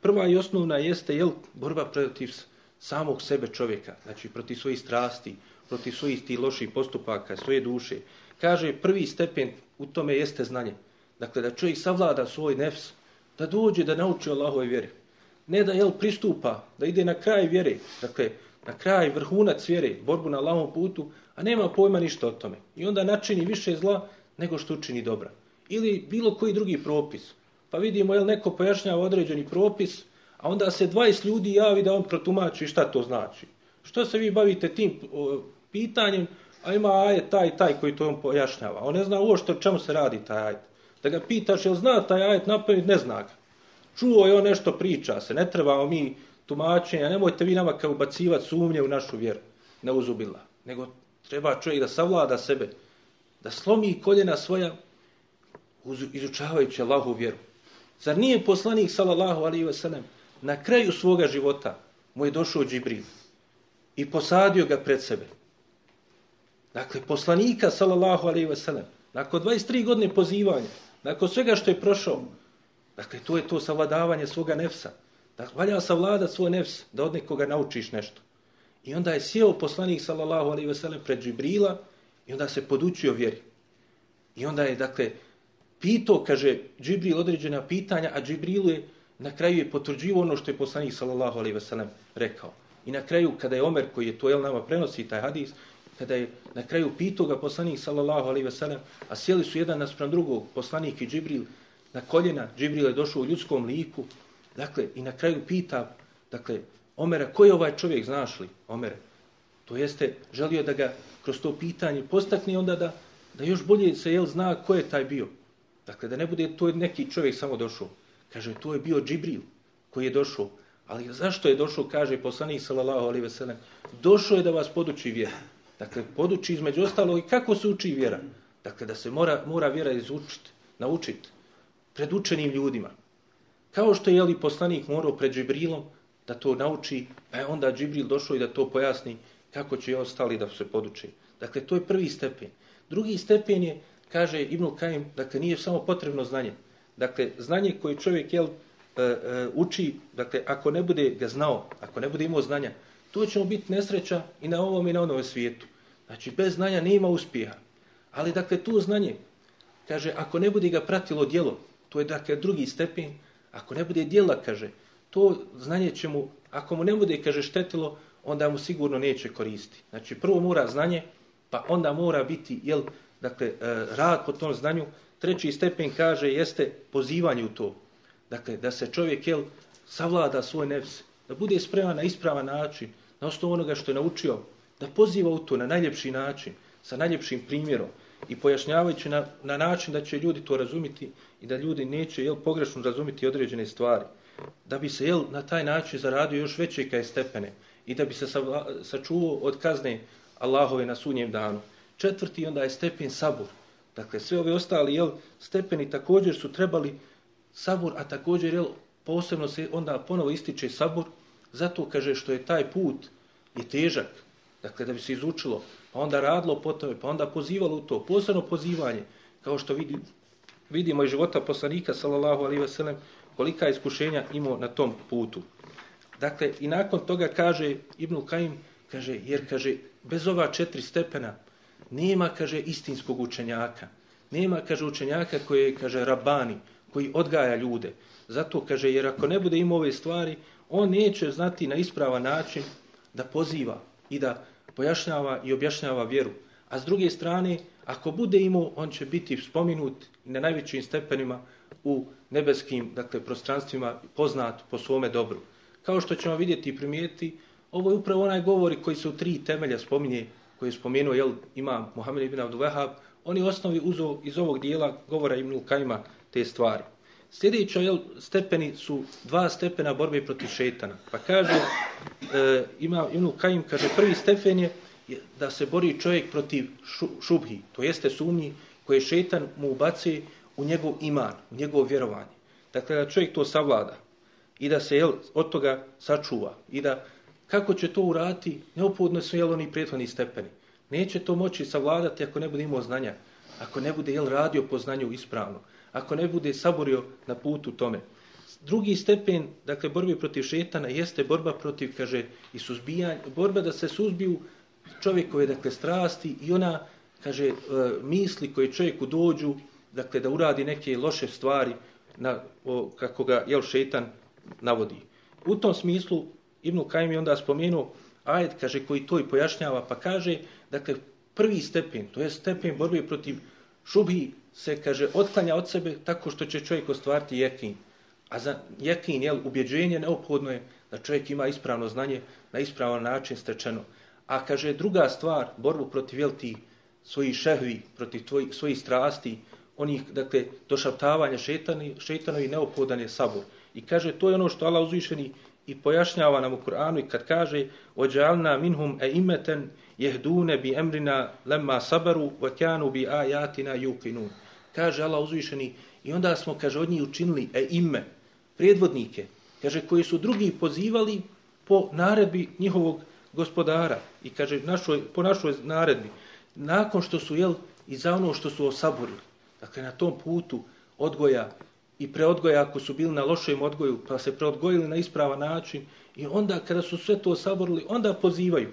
A: Prva i osnovna jeste jel borba protiv samog sebe čovjeka, znači protiv svojih strasti, protiv svojih ti loših postupaka, svoje duše. Kaže prvi stepen u tome jeste znanje. Dakle da čovjek savlada svoj nefs, da dođe da nauči Allahove vjeri. Ne da jel pristupa, da ide na kraj vjere, dakle, na kraj vrhunac vjere, borbu na lavom putu, a nema pojma ništa o tome. I onda načini više zla nego što učini dobra. Ili bilo koji drugi propis. Pa vidimo, jel neko pojašnjava određeni propis, a onda se 20 ljudi javi da on protumači šta to znači. Što se vi bavite tim pitanjem, a ima ajet taj taj koji to on pojašnjava. On ne zna uošte o čemu se radi taj ajet da ga pitaš jel zna taj ajet napraviti, ne zna ga. Čuo je on nešto priča se, ne trebamo mi tumačenja, nemojte vi nama kao ubacivati sumnje u našu vjeru, ne uzubila. Nego treba čovjek da savlada sebe, da slomi koljena svoja izučavajući Allahu vjeru. Zar nije poslanik sallallahu alaihi wasalam, na kraju svoga života mu je došao Džibril i posadio ga pred sebe. Dakle, poslanika sallallahu alaihi wasalam, nakon 23 godine pozivanja Nakon svega što je prošao, dakle, to je to savladavanje svoga nefsa. Dakle, valja savlada svoj nefs da od nekoga naučiš nešto. I onda je sjeo poslanik, sallallahu alaihi ve sellem, pred Džibrila i onda se podučio vjeri. I onda je, dakle, pitao, kaže, Džibril određena pitanja, a Džibrilu je na kraju je potvrđivo ono što je poslanik, sallallahu alaihi ve sellem, rekao. I na kraju, kada je Omer, koji je to jel nama prenosi taj hadis, kada je na kraju pitao ga poslanik sallallahu alejhi ve sellem, a sjeli su jedan naspram drugog, poslanik i Džibril na koljena, Džibril je došao u ljudskom liku, dakle, i na kraju pita, dakle, Omera, ko je ovaj čovjek, znaš li, Omere? To jeste, želio da ga kroz to pitanje postakne onda da, da još bolje se jel zna ko je taj bio. Dakle, da ne bude to neki čovjek samo došao. Kaže, to je bio Džibril koji je došao. Ali zašto je došao, kaže poslanik sallallahu alejhi ve sellem, došao je da vas poduči vjera. Dakle, poduči između ostalo i kako se uči vjera. Dakle, da se mora, mora vjera izučiti, naučiti pred učenim ljudima. Kao što je li poslanik morao pred Džibrilom da to nauči, pa je onda Džibril došao i da to pojasni kako će i ostali da se poduči. Dakle, to je prvi stepen. Drugi stepen je, kaže Ibn Kajim, dakle, nije samo potrebno znanje. Dakle, znanje koje čovjek jel, e, e, uči, dakle, ako ne bude ga znao, ako ne bude imao znanja, to će mu biti nesreća i na ovom i na onom svijetu. Znači, bez znanja nema uspjeha. Ali, dakle, tu znanje, kaže, ako ne bude ga pratilo djelo, to je, dakle, drugi stepen, ako ne bude djela, kaže, to znanje će mu, ako mu ne bude, kaže, štetilo, onda mu sigurno neće koristiti. Znači, prvo mora znanje, pa onda mora biti, jel, dakle, e, rad po tom znanju. Treći stepen kaže, jeste pozivanje u to. Dakle, da se čovjek, jel, savlada svoj nefs, da bude spreman na ispravan način, na osnovu onoga što je naučio, da poziva u to na najljepši način, sa najljepšim primjerom i pojašnjavajući na, na način da će ljudi to razumiti i da ljudi neće jel, pogrešno razumiti određene stvari. Da bi se jel, na taj način zaradio još veće kaj stepene i da bi se sa, sačuvao od kazne Allahove na sunjem danu. Četvrti onda je stepen sabur. Dakle, sve ove ostali jel, stepeni također su trebali sabur, a također jel, posebno se onda ponovo ističe sabur, zato kaže što je taj put je težak, dakle da bi se izučilo, pa onda radilo po tome, pa onda pozivalo u to, posebno pozivanje, kao što vidi, vidimo iz života poslanika, sallallahu alaihi ve sellem, kolika iskušenja imao na tom putu. Dakle, i nakon toga kaže Ibn Kajim, kaže, jer kaže, bez ova četiri stepena nema, kaže, istinskog učenjaka. Nema, kaže, učenjaka koji je, kaže, rabani, koji odgaja ljude. Zato, kaže, jer ako ne bude imao ove stvari, on neće znati na ispravan način da poziva i da pojašnjava i objašnjava vjeru. A s druge strane, ako bude imao, on će biti spominut na najvećim stepenima u nebeskim dakle, prostranstvima poznat po svome dobru. Kao što ćemo vidjeti i primijeti, ovo je upravo onaj govori koji se u tri temelja spominje, koji je spomenuo jel, ima Muhammed ibn Abdul Wahab, oni osnovi uzo iz ovog dijela govora Ibn Kajma te stvari. Sljedeća jel, stepeni su dva stepena borbe protiv šetana. Pa kaže, e, ima Ibn Kajim, kaže, prvi stepen je da se bori čovjek protiv šu, šubhi, to jeste sumnji koje šetan mu ubaci u njegov iman, u njegov vjerovanje. Dakle, da čovjek to savlada i da se jel, od toga sačuva i da kako će to urati, neophodno su jel, oni prethodni stepeni. Neće to moći savladati ako ne bude imao znanja, ako ne bude jel, radio po znanju ispravno, ako ne bude saborio na putu tome. Drugi stepen, dakle, borbe protiv šetana jeste borba protiv, kaže, i suzbijanja, borba da se suzbiju čovjekove, dakle, strasti i ona, kaže, e, misli koje čovjeku dođu, dakle, da uradi neke loše stvari, na, o, kako ga, jel, šetan navodi. U tom smislu, Ibnu Kajim je onda spomenuo ajet, kaže, koji to i pojašnjava, pa kaže, dakle, prvi stepen, to je stepen borbe protiv Šubhi se, kaže, otklanja od sebe tako što će čovjek ostvariti jekin. A za jekin, jel, ubjeđenje neophodno je da čovjek ima ispravno znanje na ispravan način stečeno. A kaže, druga stvar, borbu protiv, jel, ti svoji šehvi, protiv tvoj, svojih strasti, onih, dakle, došaptavanja šetani, šetanovi neophodan je sabor. I kaže, to je ono što Allah uzvišeni i pojašnjava nam u Kur'anu i kad kaže ođalna minhum e imeten jehdune bi emrina lemma sabaru kanu bi ajatina yuqinun. Kaže Allah uzvišeni i onda smo, kaže, od njih učinili e ime, predvodnike, kaže, koji su drugi pozivali po naredbi njihovog gospodara i kaže, našoj, po našoj naredbi, nakon što su, jel, i za ono što su osaborili, dakle, na tom putu odgoja i preodgoja ako su bili na lošem odgoju, pa se preodgojili na ispravan način i onda kada su sve to osaborili onda pozivaju.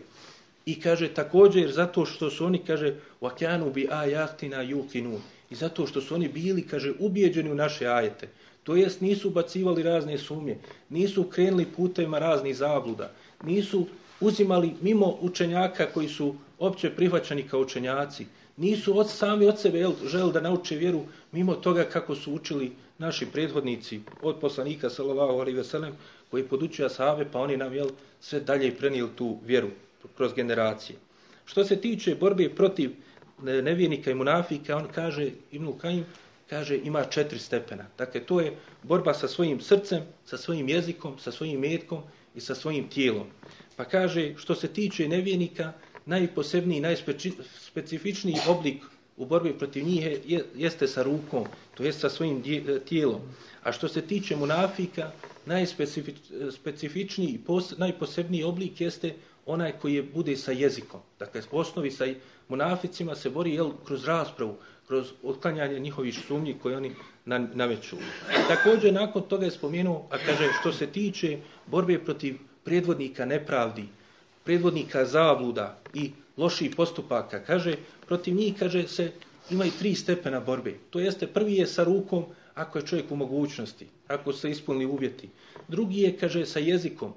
A: I kaže također zato što su oni, kaže, vakjanu bi ajatina yukinu. I zato što su oni bili, kaže, ubijeđeni u naše ajete. To jest nisu bacivali razne sumnje, nisu krenuli putevima raznih zabluda, nisu uzimali mimo učenjaka koji su opće prihvaćani kao učenjaci, nisu od, sami od sebe žel želi da nauče vjeru mimo toga kako su učili naši prethodnici od poslanika sallallahu alejhi ve sellem koji podučuje sahabe pa oni nam jel sve dalje prenijeli tu vjeru kroz generacije. Što se tiče borbe protiv e, nevjernika i munafika, on kaže Ibnul Kajim, kaže, ima četiri stepena. Dakle, to je borba sa svojim srcem, sa svojim jezikom, sa svojim metkom i sa svojim tijelom. Pa kaže, što se tiče nevjernika, najposebniji, najspecifičniji oblik u borbi protiv njih je, jeste sa rukom, to jest sa svojim e, tijelom. A što se tiče munafika, najspecifičniji, e, pos, najposebniji oblik jeste onaj koji je, bude sa jezikom. Dakle, u osnovi sa munaficima se bori jel, kroz raspravu, kroz otklanjanje njihovih sumnji koje oni na, naveću. Također, nakon toga je spomenuo, a kaže, što se tiče borbe protiv predvodnika nepravdi, predvodnika zabluda i loših postupaka, kaže, protiv njih, kaže se, imaju tri stepena borbe. To jeste, prvi je sa rukom, ako je čovjek u mogućnosti, ako se ispunili uvjeti. Drugi je, kaže, sa jezikom,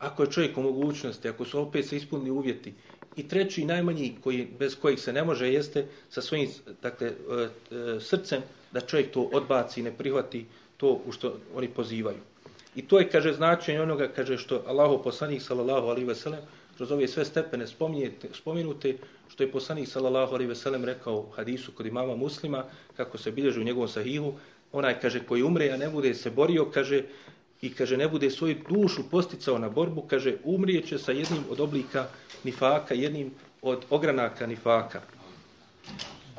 A: ako je čovjek u mogućnosti, ako su opet se ispunili uvjeti. I treći, najmanji, koji, bez kojih se ne može, jeste sa svojim dakle, e, e, srcem da čovjek to odbaci i ne prihvati to u što oni pozivaju. I to je, kaže, značenje onoga, kaže, što Allaho poslanik, sallallahu alaihi ve sellem, kroz ove sve stepene spominute, što je poslanik, sallallahu alaihi ve sellem, rekao u hadisu kod imama muslima, kako se bilježi u njegovom sahihu, onaj, kaže, koji umre, a ne bude se borio, kaže, i kaže ne bude svoju dušu posticao na borbu, kaže umrijeće sa jednim od oblika nifaka, jednim od ogranaka nifaka.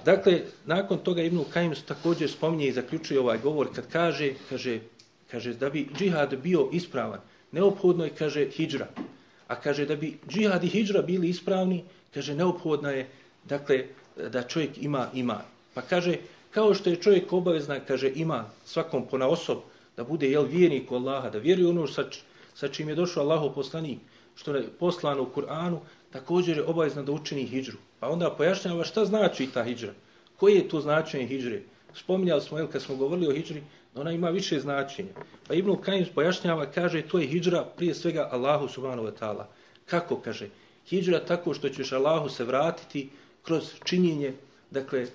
A: Dakle, nakon toga Ibn Kajim također spominje i zaključuje ovaj govor kad kaže, kaže, kaže da bi džihad bio ispravan, neophodno je, kaže, hijđra. A kaže da bi džihad i hijđra bili ispravni, kaže, neophodno je, dakle, da čovjek ima iman. Pa kaže, kao što je čovjek obavezna, kaže, ima svakom pona osob, da bude jel vjernik u Allaha, da vjeruje ono sa, sa čim je došao Allahov poslanik, što je poslano u Kur'anu, također je obavezno da učini hijđru. Pa onda pojašnjava šta znači ta hijđra. Koje je to značenje hijđre? Spominjali smo, jel, kad smo govorili o hijđri, da ona ima više značenja. Pa Ibn Kajim pojašnjava, kaže, to je hijđra prije svega Allahu subhanahu wa ta'ala. Kako, kaže? Hijđra tako što ćeš Allahu se vratiti kroz činjenje, dakle,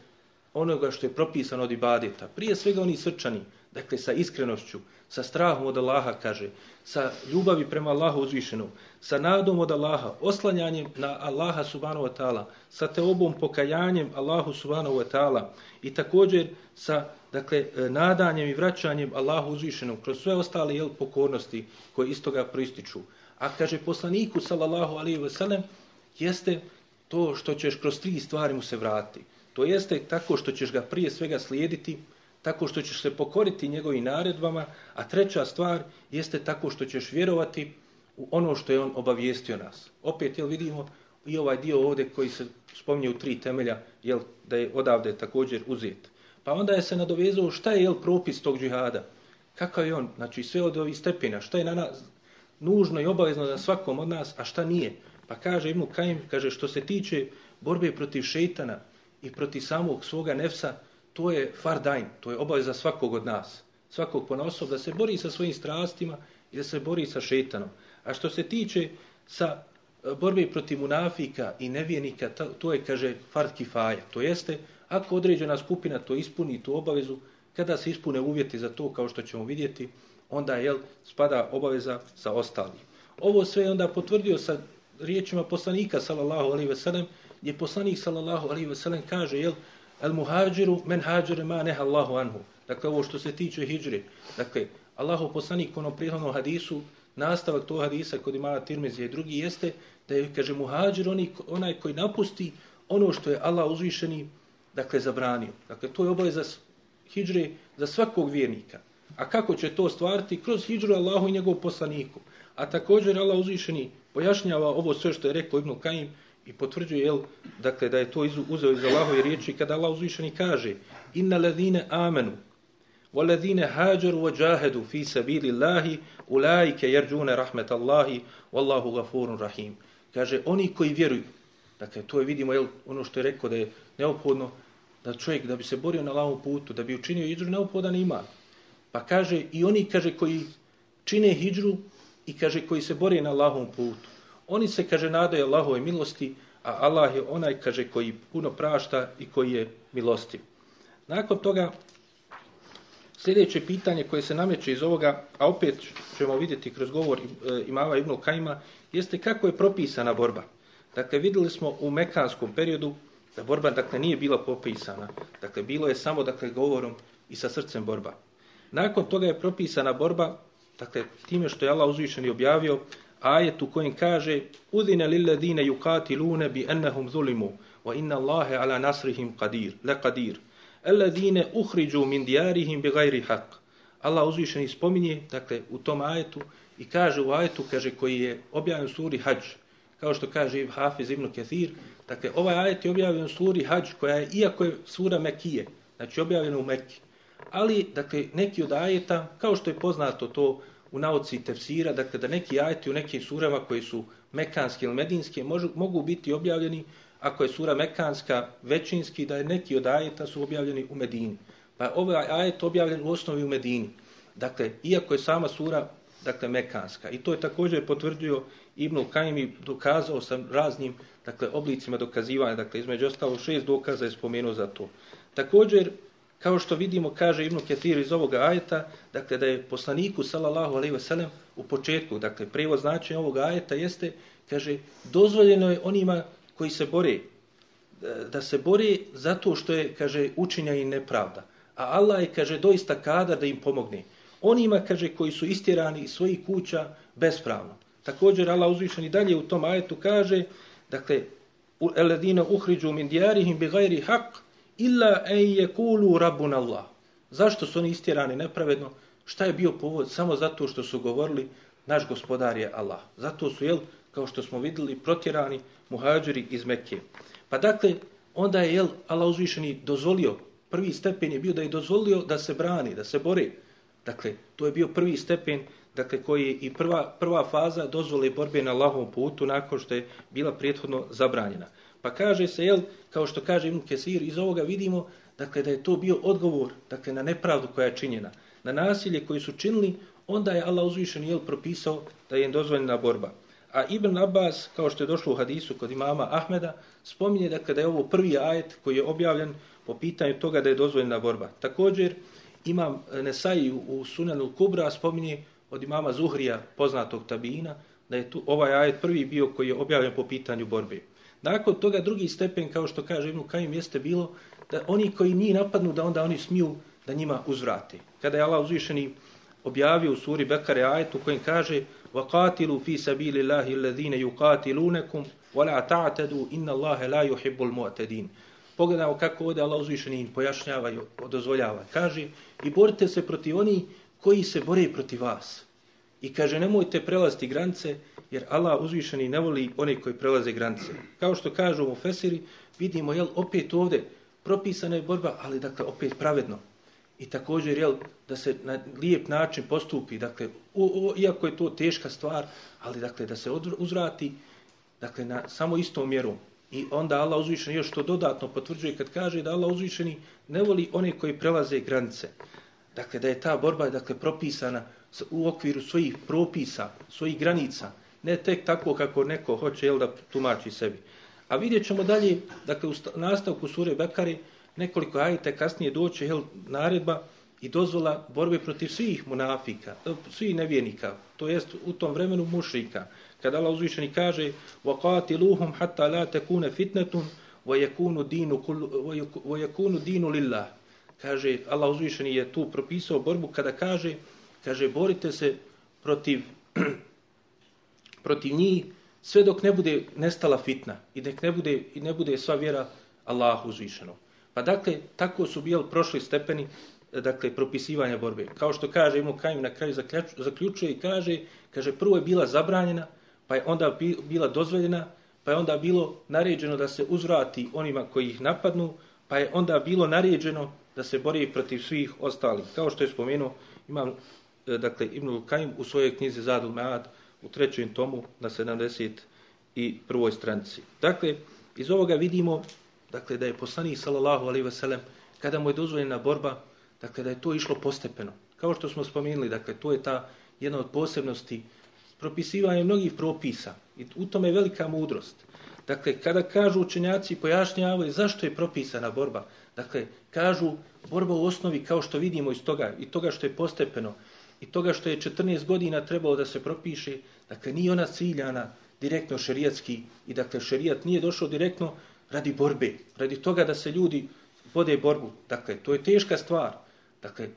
A: onoga što je propisano od ibadeta. Prije svega oni srčani, dakle sa iskrenošću, sa strahom od Allaha, kaže, sa ljubavi prema Allahu uzvišenom, sa nadom od Allaha, oslanjanjem na Allaha subhanahu wa ta'ala, sa teobom pokajanjem Allahu subhanahu wa ta'ala i također sa dakle, e, nadanjem i vraćanjem Allahu uzvišenom kroz sve ostale jel, pokornosti koje iz toga proističu. A kaže poslaniku sallallahu alaihi wa sallam, jeste to što ćeš kroz tri stvari mu se vratiti. To jeste tako što ćeš ga prije svega slijediti, tako što ćeš se pokoriti njegovim naredbama, a treća stvar jeste tako što ćeš vjerovati u ono što je on obavijestio nas. Opet, jel vidimo i ovaj dio ovdje koji se spominje u tri temelja, jel, da je odavde također uzet. Pa onda je se nadovezao šta je jel, propis tog džihada. Kakav je on, znači sve od ovih stepena, šta je na nas nužno i obavezno na svakom od nas, a šta nije. Pa kaže Ibnu Kajim, kaže što se tiče borbe protiv šeitana i protiv samog svoga nefsa, to je fardajn, to je obaveza svakog od nas, svakog ponosob, da se bori sa svojim strastima i da se bori sa šetanom. A što se tiče sa e, borbe protiv munafika i nevijenika, to je, kaže, fard kifaja. To jeste, ako određena skupina to ispuni, tu obavezu, kada se ispune uvjeti za to, kao što ćemo vidjeti, onda jel, spada obaveza sa ostalim. Ovo sve je onda potvrdio sa riječima poslanika, sallallahu alaihi ve sellem, gdje poslanik, sallallahu alaihi ve sellem, kaže, jel, El muhađiru men hađire ma neha Allahu anhu. Dakle, ovo što se tiče hijđre. Dakle, Allahu poslanik u onom prihodnom hadisu, nastavak tog hadisa kod ima Tirmizije i drugi jeste da je, kaže, muhađir oni, onaj koji napusti ono što je Allah uzvišeni, dakle, zabranio. Dakle, to je obaveza hijđre za svakog vjernika. A kako će to stvariti? Kroz hijđru Allahu i njegov poslaniku. A također Allah uzvišeni pojašnjava ovo sve što je rekao Ibn Kajim, i potvrđuje jel, dakle, da je to uzeo iz Allahove riječi kada Allah uzvišeni kaže inna ladhine amenu wa ladhine hađaru wa džahedu fi sabili Allahi ulajke jerđune rahmet Allahi wallahu gafurun rahim. Kaže oni koji vjeruju dakle to je vidimo jel, ono što je rekao da je neophodno da čovjek da bi se borio na lavom putu da bi učinio hijđru neophodan ima. Pa kaže i oni kaže koji čine hijđru i kaže koji se bore na lavom putu. Oni se, kaže, nadaju Allahove milosti, a Allah je onaj, kaže, koji puno prašta i koji je milosti. Nakon toga, sljedeće pitanje koje se nameće iz ovoga, a opet ćemo vidjeti kroz govor e, imava Ibn Kajma, jeste kako je propisana borba. Dakle, videli smo u mekanskom periodu da borba dakle, nije bila popisana. Dakle, bilo je samo dakle, govorom i sa srcem borba. Nakon toga je propisana borba, dakle, time što je Allah uzvišen i objavio, ajet u kojem kaže Udine lilladine yukatilune bi ennehum zulimu, wa inna Allahe ala nasrihim qadir, le qadir. Alladine uhriđu min dijarihim bi gajri haq. Allah uzvišeni spominje, dakle, u tom ajetu, i kaže u ajetu, kaže, koji je objavljen suri Hadž, kao što kaže Hafiz ibn Kathir, dakle, ovaj ajet je objavljen u suri Hadž, koja je, iako je sura Mekije, znači objavljena u Mekiji, ali, dakle, neki od ajeta, kao što je poznato to u nauci tefsira, dakle, da neki ajeti u nekim surama koji su mekanski ili medinski, možu, mogu biti objavljeni, ako je sura mekanska većinski, da je neki od ajeta su objavljeni u Medini. Pa ovaj ajet objavljen u osnovi u Medini. Dakle, iako je sama sura dakle, mekanska. I to je također potvrdio Ibn Kajim i dokazao sam raznim dakle, oblicima dokazivanja. Dakle, između ostalo šest dokaza je spomenuo za to. Također, kao što vidimo, kaže Ibn Ketir iz ovoga ajeta, dakle, da je poslaniku, sallallahu alaihi ve sellem, u početku, dakle, prevoz značenja ovoga ajeta jeste, kaže, dozvoljeno je onima koji se bore, e, da se bore zato što je, kaže, učinja i nepravda. A Allah je, kaže, doista kada da im pomogne. Onima, kaže, koji su istjerani iz svojih kuća bespravno. Također, Allah uzvišen i dalje u tom ajetu kaže, dakle, eladina uhriđu min dijarihim bi gajri haq, illa en je kulu rabun Allah. Zašto su oni istjerani nepravedno? Šta je bio povod? Samo zato što su govorili, naš gospodar je Allah. Zato su, jel, kao što smo videli, protjerani muhađiri iz Mekke. Pa dakle, onda je, jel, Allah uzvišeni dozvolio prvi stepen je bio da je dozvolio da se brani, da se bore. Dakle, to je bio prvi stepen, dakle, koji je i prva, prva faza dozvole borbe na lahom putu nakon što je bila prethodno zabranjena. Pa kaže se, jel, kao što kaže Ibn Kesir, iz ovoga vidimo, dakle, da je to bio odgovor, dakle, na nepravdu koja je činjena, na nasilje koji su činili, onda je Allah uzvišen, jel, propisao da je dozvoljena borba. A Ibn Abbas, kao što je došlo u hadisu kod imama Ahmeda, spominje dakle, da je ovo prvi ajet koji je objavljen po pitanju toga da je dozvoljena borba. Također, imam Nesai u Sunanu Kubra spominje od imama Zuhrija, poznatog tabina, da je tu ovaj ajet prvi bio koji je objavljen po pitanju borbe. Nakon toga drugi stepen, kao što kaže Ibnu Kajim, jeste bilo da oni koji nije napadnu, da onda oni smiju da njima uzvrate. Kada je Allah uzvišeni objavio u suri Bekare ajetu kojim kojem kaže وَقَاتِلُوا فِي سَبِيلِ اللَّهِ الَّذِينَ يُقَاتِلُونَكُمْ وَلَا تَعْتَدُوا إِنَّ اللَّهَ لَا يُحِبُّ الْمُعْتَدِينَ Pogledamo kako ovdje Allah uzvišeni im pojašnjava i dozvoljava. Kaže, i borite se protiv oni koji se bore protiv vas. I kaže, nemojte prelaziti granice, jer Allah uzvišeni ne voli one koji prelaze granice. Kao što kažu u Fesiri, vidimo, jel, opet ovdje propisana je borba, ali dakle, opet pravedno. I također, jel, da se na lijep način postupi, dakle, o, o, iako je to teška stvar, ali dakle, da se uzvrati, dakle, na samo istom mjerom. I onda Allah uzvišeni još to dodatno potvrđuje kad kaže da Allah uzvišeni ne voli one koji prelaze granice. Dakle, da je ta borba dakle, propisana u okviru svojih propisa, svojih granica, ne tek tako kako neko hoće jel, da tumači sebi. A vidjet ćemo dalje, dakle, u nastavku sure Bekari, nekoliko ajite kasnije doće jel, naredba i dozvola borbe protiv svih munafika, svih nevjernika, to jest u tom vremenu mušrika. Kada Allah uzvišeni kaže وَقَاتِلُوهُمْ حَتَّى لَا تَكُونَ فِتْنَةٌ وَيَكُونُ دِينُ لِلَّهِ Kaže, Allah uzvišeni je tu propisao borbu kada kaže, kaže, borite se protiv, protiv njih sve dok ne bude nestala fitna i dok ne bude, i ne bude sva vjera Allahu uzvišeno. Pa dakle, tako su bili prošli stepeni eh, dakle, propisivanja borbe. Kao što kaže Ibn Kajim na kraju zaključuje i kaže, kaže, prvo je bila zabranjena, pa je onda bila dozvoljena, pa je onda bilo naređeno da se uzvrati onima koji ih napadnu, pa je onda bilo naređeno da se bori protiv svih ostalih. Kao što je spomenuo, imam eh, dakle, Ibn Kajim u svojoj knjizi Zadul Mead u trećem tomu na 70 i prvoj stranici. Dakle, iz ovoga vidimo dakle, da je poslanik sallallahu alaihi wasallam kada mu je dozvoljena borba, dakle, da je to išlo postepeno. Kao što smo spomenuli, dakle, to je ta jedna od posebnosti propisivanje mnogih propisa. I u tome je velika mudrost. Dakle, kada kažu učenjaci pojašnjavaju zašto je propisana borba, dakle, kažu borba u osnovi kao što vidimo iz toga i toga što je postepeno i toga što je 14 godina trebalo da se propiše, dakle, nije ona ciljana direktno šerijatski i dakle, šerijat nije došao direktno radi borbe, radi toga da se ljudi vode borbu. Dakle, to je teška stvar. Dakle,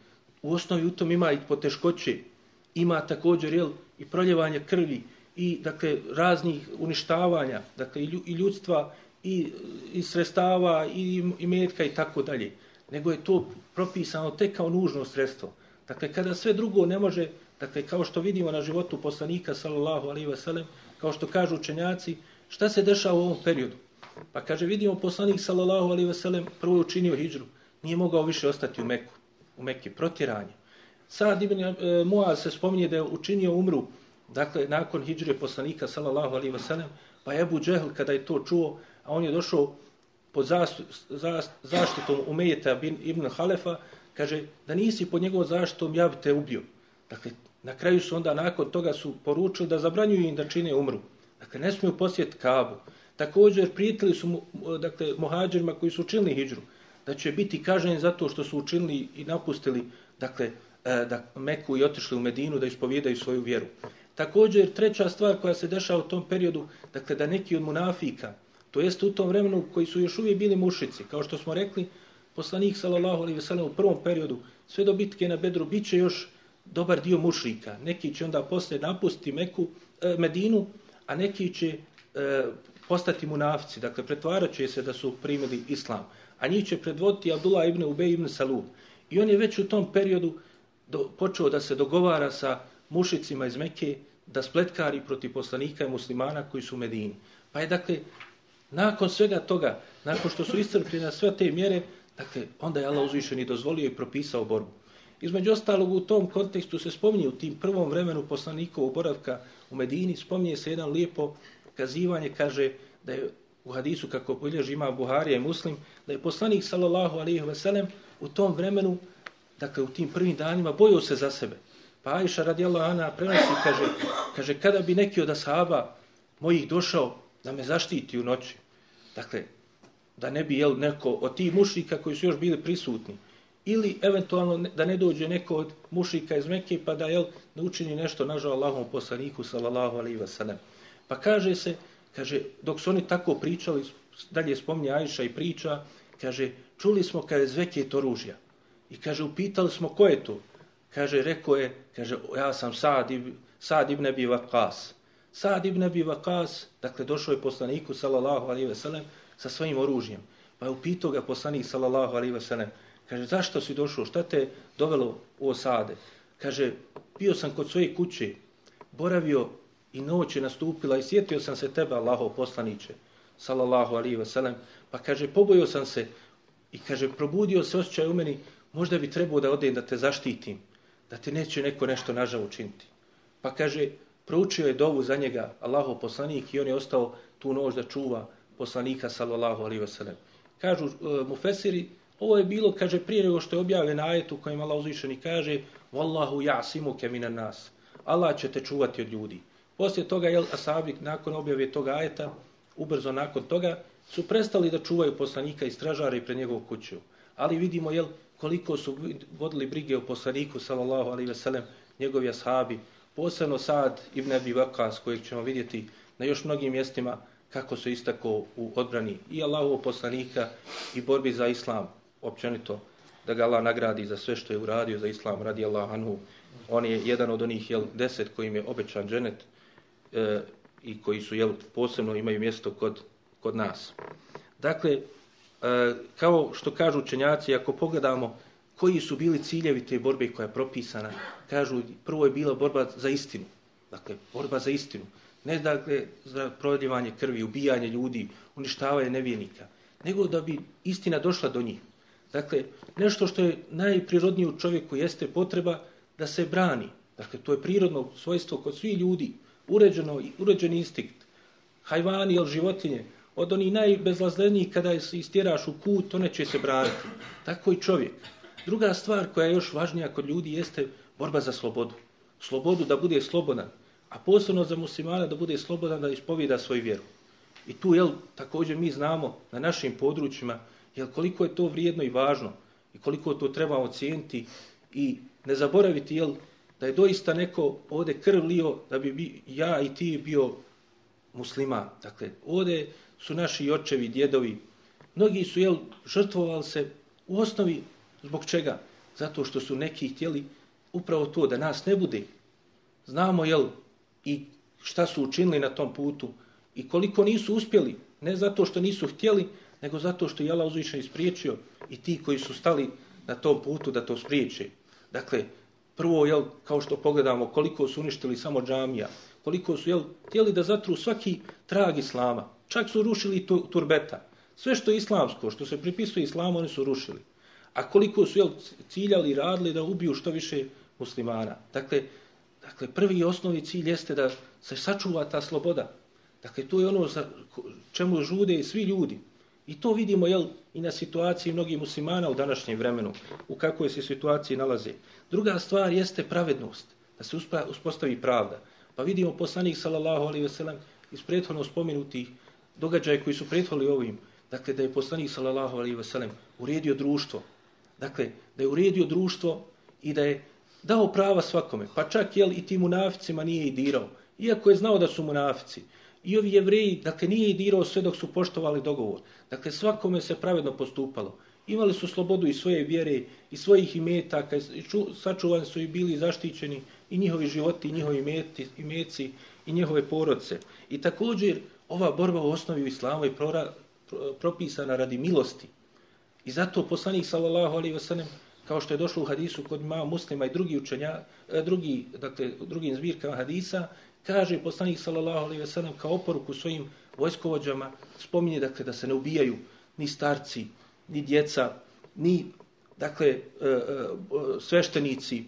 A: u osnovi u tom ima i poteškoće, ima također jel, i proljevanje krvi, i dakle raznih uništavanja, dakle i ljudstva i, i sredstava i, i metka i tako dalje. Nego je to propisano tek kao nužno sredstvo. Dakle, kada sve drugo ne može, dakle, kao što vidimo na životu poslanika, sallallahu alaihi wasallam, kao što kažu učenjaci, šta se dešava u ovom periodu? Pa kaže, vidimo poslanik, sallallahu alaihi wasallam, prvo je učinio hijđru, nije mogao više ostati u Meku, u Mekke, protiranje. Sad Ibn e, Muaz se spominje da je učinio umru, dakle, nakon hijđre poslanika, sallallahu alaihi wasallam, pa Ebu Džehl, kada je to čuo, a on je došao pod zaštitom Umejeta ibn Halefa, kaže da nisi pod njegovom zaštitom, ja bi te ubio. Dakle, na kraju su onda nakon toga su poručili da zabranjuju im da čine umru. Dakle, ne smiju posjeti Kabu. Također, prijatelji su dakle, mohađerima koji su učinili hijđru, da će biti kažnjeni zato što su učinili i napustili dakle, e, da Meku i otišli u Medinu da ispovjedaju svoju vjeru. Također, treća stvar koja se dešava u tom periodu, dakle, da neki od munafika, to jest u tom vremenu koji su još uvijek bili mušici, kao što smo rekli, poslanik sallallahu alejhi ve sellem u prvom periodu sve do bitke na Bedru biće još dobar dio mušrika. Neki će onda posle napustiti Meku, e, Medinu, a neki će e, postati munafci, dakle pretvaraće se da su primili islam. A njih će predvoditi Abdullah ibn Ubej ibn Salul. I on je već u tom periodu do, počeo da se dogovara sa mušicima iz Mekke da spletkari protiv poslanika i muslimana koji su u Medini. Pa je dakle, nakon svega toga, nakon što su iscrpili na sve te mjere, Dakle, onda je Allah uzvišen i dozvolio i propisao borbu. Između ostalog, u tom kontekstu se spominje u tim prvom vremenu poslanikovog boravka u Medini, spominje se jedan lijepo kazivanje, kaže da je u hadisu, kako bilježi ima Buharija i Muslim, da je poslanik, sallallahu alaihi ve sellem, u tom vremenu, dakle, u tim prvim danima, bojio se za sebe. Pa Aisha radijallahu anha prenosi, kaže, kaže, kada bi neki od ashaba mojih došao da me zaštiti u noći, dakle, da ne bi jel neko od tih mušika koji su još bili prisutni ili eventualno da ne dođe neko od mušika iz Mekke pa da jel ne učini nešto nažal Allahom poslaniku sallallahu alaihi wasallam. pa kaže se kaže dok su oni tako pričali dalje spomni Ajša i priča kaže čuli smo kada je zveke to oružja i kaže upitali smo ko je to kaže rekao je kaže ja sam Sad ibn Sad ibn Abi Waqas. Sad ibn Abi Waqas, dakle došao je poslaniku sallallahu alaihi wasallam sa svojim oružjem. Pa je upitao ga poslanik sallallahu alaihi wa sallam. Kaže, zašto si došao? Šta te dovelo u osade? Kaže, bio sam kod svoje kuće, boravio i noć je nastupila i sjetio sam se tebe, Allaho poslaniće, sallallahu alaihi wa sallam. Pa kaže, pobojio sam se i kaže, probudio se osjećaj u meni, možda bi trebao da odem da te zaštitim, da te neće neko nešto nažal učiniti. Pa kaže, proučio je dovu za njega, Allaho poslanik, i on je ostao tu noć da čuva, poslanika sallallahu alaihi wasallam. Kažu e, mufesiri, ovo je bilo, kaže, prije nego što je objavljen ajet u kojem Allah uzvišeni kaže Wallahu ja'simuke minan nas. Allah će te čuvati od ljudi. Poslije toga, jel, asabi, nakon objave toga ajeta, ubrzo nakon toga, su prestali da čuvaju poslanika i stražare i pred njegovu kuću. Ali vidimo, jel, koliko su vodili brige o poslaniku, sallallahu alaihi veselem, njegovi ashabi, posebno Sad ibn Abi Vakas, kojeg ćemo vidjeti na još mnogim mjestima, kako se istako u odbrani i Allahovog poslanika i borbi za islam općenito da ga Allah nagradi za sve što je uradio za islam radi Allah anhu. On je jedan od onih jel, deset kojim je obećan dženet e, i koji su jel, posebno imaju mjesto kod, kod nas. Dakle e, kao što kažu učenjaci ako pogledamo koji su bili ciljevi te borbe koja je propisana kažu prvo je bila borba za istinu. Dakle borba za istinu ne dakle za prodjevanje krvi, ubijanje ljudi, uništavanje nevijenika, nego da bi istina došla do njih. Dakle, nešto što je najprirodnije u čovjeku jeste potreba da se brani. Dakle, to je prirodno svojstvo kod svih ljudi, uređeno, uređen instinkt. Hajvani ili životinje, od onih najbezlazlenijih kada se istjeraš u kut, one će se braniti. Tako i čovjek. Druga stvar koja je još važnija kod ljudi jeste borba za slobodu. Slobodu da bude slobodan a posebno za muslimana da bude slobodan da ispovida svoju vjeru. I tu, jel, također mi znamo na našim područjima, jel, koliko je to vrijedno i važno i koliko to treba cijeniti i ne zaboraviti, jel, da je doista neko ovdje krv lio da bi, bi ja i ti bio musliman. Dakle, ovdje su naši očevi, djedovi, mnogi su, jel, žrtvovali se u osnovi zbog čega? zato što su neki htjeli upravo to da nas ne bude. Znamo jel i šta su učinili na tom putu i koliko nisu uspjeli, ne zato što nisu htjeli, nego zato što je Allah uzvišen ispriječio i ti koji su stali na tom putu da to spriječe. Dakle, prvo, jel, kao što pogledamo, koliko su uništili samo džamija, koliko su, jel, htjeli da zatru svaki trag islama. Čak su rušili tu, turbeta. Sve što je islamsko, što se pripisuje islamu, oni su rušili. A koliko su, jel, ciljali i radili da ubiju što više muslimana. Dakle, dakle, prvi i osnovni cilj jeste da se sačuva ta sloboda. Dakle, to je ono za čemu žude svi ljudi. I to vidimo jel, i na situaciji mnogih muslimana u današnjem vremenu, u kakvoj se situaciji nalaze. Druga stvar jeste pravednost, da se uspostavi pravda. Pa vidimo poslanik sallallahu alaihi ve sellem iz prethodno spomenutih događaja koji su prethodili ovim, dakle da je poslanik sallallahu alaihi ve sellem uredio društvo. Dakle, da je uredio društvo i da je dao prava svakome, pa čak jel i tim munaficima nije i dirao, iako je znao da su munafici. I ovi jevreji, dakle, nije i dirao sve dok su poštovali dogovor. Dakle, svakome se pravedno postupalo. Imali su slobodu i svoje vjere, i svojih imetaka, i ču, sačuvani su i bili zaštićeni i njihovi životi, i njihovi imeti, imeci, i njihove porodce. I također, ova borba u osnovi u islamu je prora, propisana radi milosti. I zato poslanik, sallallahu alaihi wasallam, kao što je došlo u hadisu kod ima muslima i drugi učenja, e, drugi, dakle, drugim zbirkama hadisa, kaže poslanik sallallahu alejhi ve sellem kao oporuku svojim vojskovođama spominje dakle da se ne ubijaju ni starci ni djeca ni dakle e, e, sveštenici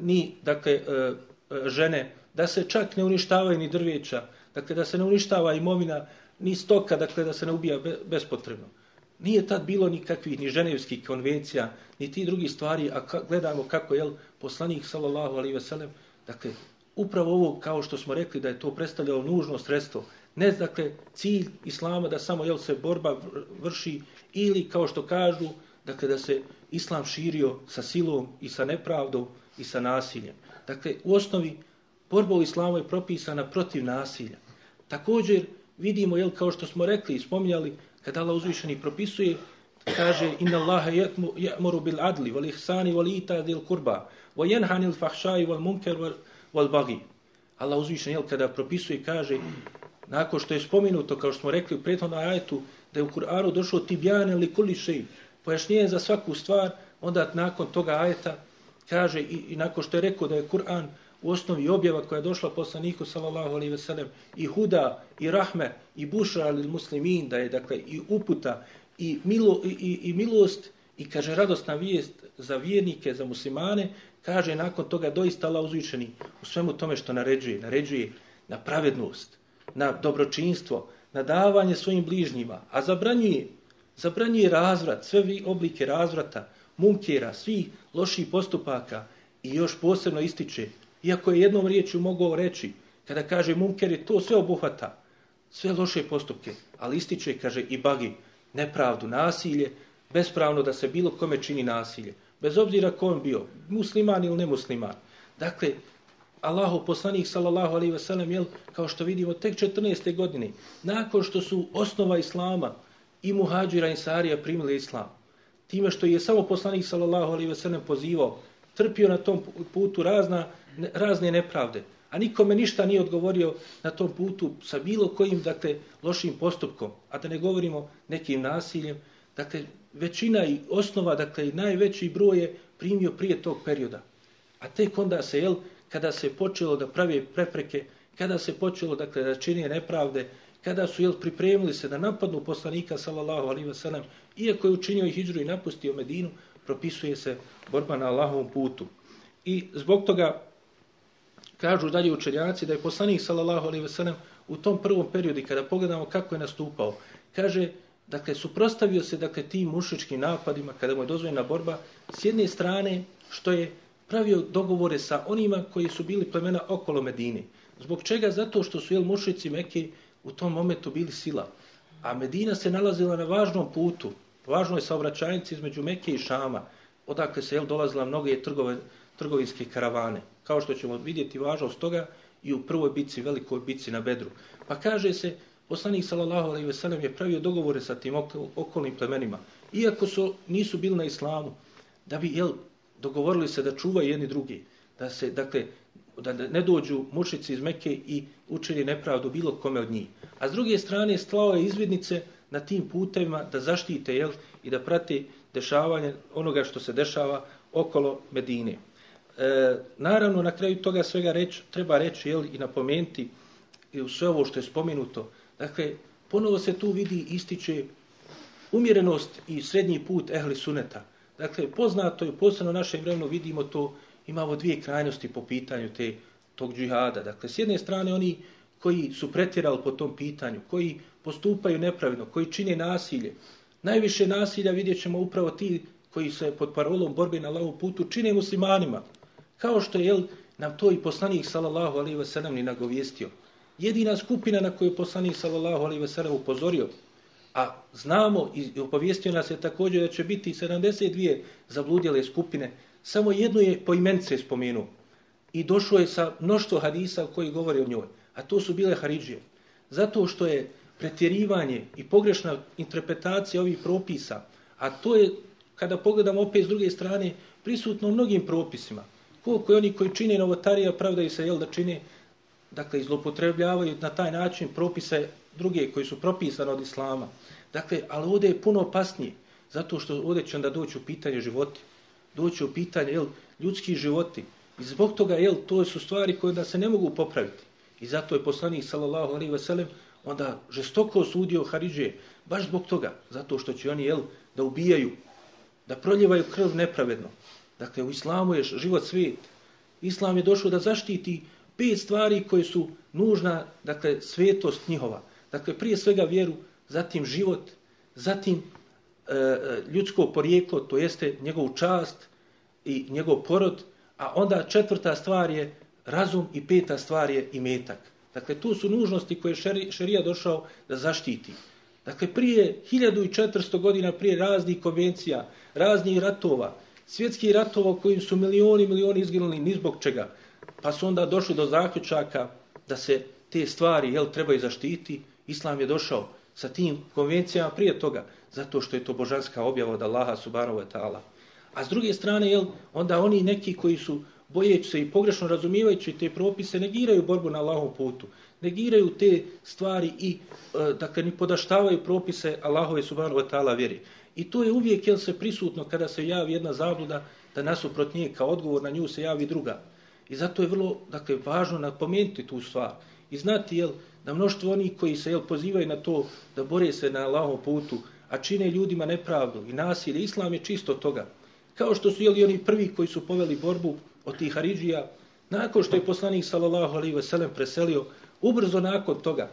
A: ni dakle žene da se čak ne uništavaju ni drveća dakle da se ne uništava imovina ni stoka dakle da se ne ubija bespotrebno nije tad bilo nikakvih ni ženevskih konvencija ni ti drugi stvari a gledamo kako je poslanik sallallahu alejhi ve sellem dakle upravo ovo kao što smo rekli da je to predstavljalo nužno sredstvo. Ne dakle cilj islama da samo jel se borba vrši ili kao što kažu dakle da se islam širio sa silom i sa nepravdom i sa nasiljem. Dakle u osnovi borba u islamu je propisana protiv nasilja. Također vidimo jel kao što smo rekli i spominjali kada Allah uzvišeni propisuje kaže inna Allaha ya'muru bil adli wal ihsani wal ita'i dhil qurba wa yanha 'anil fahsha'i wal munkar wal baghi. Allah uzvišen, jel, kada propisuje kaže, nakon što je spomenuto, kao što smo rekli u prethodnom ajetu, da je u Kur'anu došlo tibjane kulli shay, pojašnjenje za svaku stvar, onda nakon toga ajeta kaže i, i nakon što je rekao da je Kur'an u osnovi objava koja je došla poslaniku sallallahu alejhi ve sellem i huda i rahme i bušra lil muslimin da je dakle i uputa i milo i, i milost i kaže radosna vijest za vjernike za muslimane kaže nakon toga doista Allah uzvišeni u svemu tome što naređuje, naređuje na pravednost, na dobročinstvo, na davanje svojim bližnjima, a zabranjuje, zabranjuje razvrat, sve oblike razvrata, munkera, svih loših postupaka i još posebno ističe, iako je jednom riječju mogao reći, kada kaže munker je to sve obuhvata, sve loše postupke, ali ističe, kaže i bagi, nepravdu, nasilje, bespravno da se bilo kome čini nasilje bez obzira ko on bio, musliman ili nemusliman. Dakle, Allahu poslanik sallallahu alejhi ve sellem jel kao što vidimo tek 14. godine nakon što su osnova islama i muhadžira i ansarija primili islam time što je samo poslanik sallallahu alejhi ve sellem pozivao trpio na tom putu razna razne nepravde a nikome ništa nije odgovorio na tom putu sa bilo kojim dakle lošim postupkom a da ne govorimo nekim nasiljem dakle većina i osnova, dakle i najveći broj je primio prije tog perioda. A tek onda se, jel, kada se počelo da pravi prepreke, kada se počelo, dakle, da čini nepravde, kada su, jel, pripremili se da napadnu poslanika, sallallahu alaihi wa sallam, iako je učinio i hijđru i napustio Medinu, propisuje se borba na Allahovom putu. I zbog toga kažu dalje učenjaci da je poslanik, sallallahu alejhi ve sellem u tom prvom periodu, kada pogledamo kako je nastupao, kaže, dakle, suprostavio se dakle, tim mušičkim napadima kada mu je dozvoljena borba, s jedne strane što je pravio dogovore sa onima koji su bili plemena okolo Medine. Zbog čega? Zato što su jel, mušici Mekke u tom momentu bili sila. A Medina se nalazila na važnom putu, važnoj saobraćajnici između Mekke i Šama, odakle se jel, dolazila mnoge trgove, trgovinske karavane. Kao što ćemo vidjeti važnost toga i u prvoj bici, velikoj bici na Bedru. Pa kaže se, Poslanik sallallahu alejhi ve sellem je pravio dogovore sa tim okolnim plemenima, iako su nisu bili na islamu. da bi, jel, dogovorili se da čuvaju jedni drugi, da se, dakle, da ne dođu mušici iz Mekke i učili nepravdu bilo kome od njih. A s druge strane, slao je izvidnice na tim putevima da zaštite, jel, i da prate dešavanje onoga što se dešava okolo Medine. E, naravno, na kraju toga svega reč, treba reći jel, i napomenuti i u sve ovo što je spomenuto. Dakle, ponovo se tu vidi ističe umjerenost i srednji put ehli suneta. Dakle, poznato je, posebno u našem vremenu vidimo to, imamo dvije krajnosti po pitanju te, tog džihada. Dakle, s jedne strane oni koji su pretjerali po tom pitanju, koji postupaju nepravedno, koji čine nasilje. Najviše nasilja vidjet ćemo upravo ti koji se pod parolom borbe na lavu putu čine muslimanima. Kao što je jel, nam to i poslanik sallallahu alaihi ve sellem ni nagovijestio. Jedina skupina na koju poslanik sallallahu alaihi ve sellem upozorio, a znamo i opovijestio nas je također da će biti 72 zabludjele skupine, samo jednu je po imence spomenuo. I došlo je sa mnoštvo hadisa koji govori o njoj, a to su bile Haridžije. Zato što je pretjerivanje i pogrešna interpretacija ovih propisa, a to je, kada pogledamo opet s druge strane, prisutno u mnogim propisima. Koliko je oni koji čine novotarija pravdaju se jel da čine dakle izlopotrebljavaju na taj način propise druge koji su propisane od islama. Dakle ali ovdje je puno opasnije zato što ovdje će onda doći u pitanje životi. Doći u pitanje jel, ljudski životi. I zbog toga jel, to su stvari koje da se ne mogu popraviti i zato je poslanik sallallahu alaihi veselem, onda žestoko osudio Haridže baš zbog toga zato što će oni jel, da ubijaju da proljevaju krv nepravedno Dakle, u islamu je život svijet. Islam je došao da zaštiti pet stvari koje su nužna, dakle, svetost njihova. Dakle, prije svega vjeru, zatim život, zatim e, e ljudsko porijeklo, to jeste njegov čast i njegov porod, a onda četvrta stvar je razum i peta stvar je imetak. Dakle, tu su nužnosti koje šeri, šerija došao da zaštiti. Dakle, prije 1400 godina, prije raznih konvencija, raznih ratova, svjetskih ratova kojim su milioni milioni izginuli ni zbog čega. Pa su onda došli do zaključaka da se te stvari jel, trebaju zaštiti. Islam je došao sa tim konvencijama prije toga, zato što je to božanska objava od Allaha subhanahu wa ta'ala. A s druge strane, jel, onda oni neki koji su bojeći se i pogrešno razumijevajući te propise, negiraju borbu na Allahov putu, negiraju te stvari i, e, dakle, ni podaštavaju propise Allahove subhanahu wa ta'ala vjeri. I to je uvijek jel se prisutno kada se javi jedna zabluda da nasuprot nje kao odgovor na nju se javi druga. I zato je vrlo dakle, važno napomenuti tu stvar. I znati jel, da mnoštvo oni koji se jel, pozivaju na to da bore se na Allahov putu, a čine ljudima nepravdu i nasilje, Islam je čisto toga. Kao što su jel, oni prvi koji su poveli borbu od tih Haridžija, nakon što je poslanik sallallahu alaihi ve sellem preselio, ubrzo nakon toga,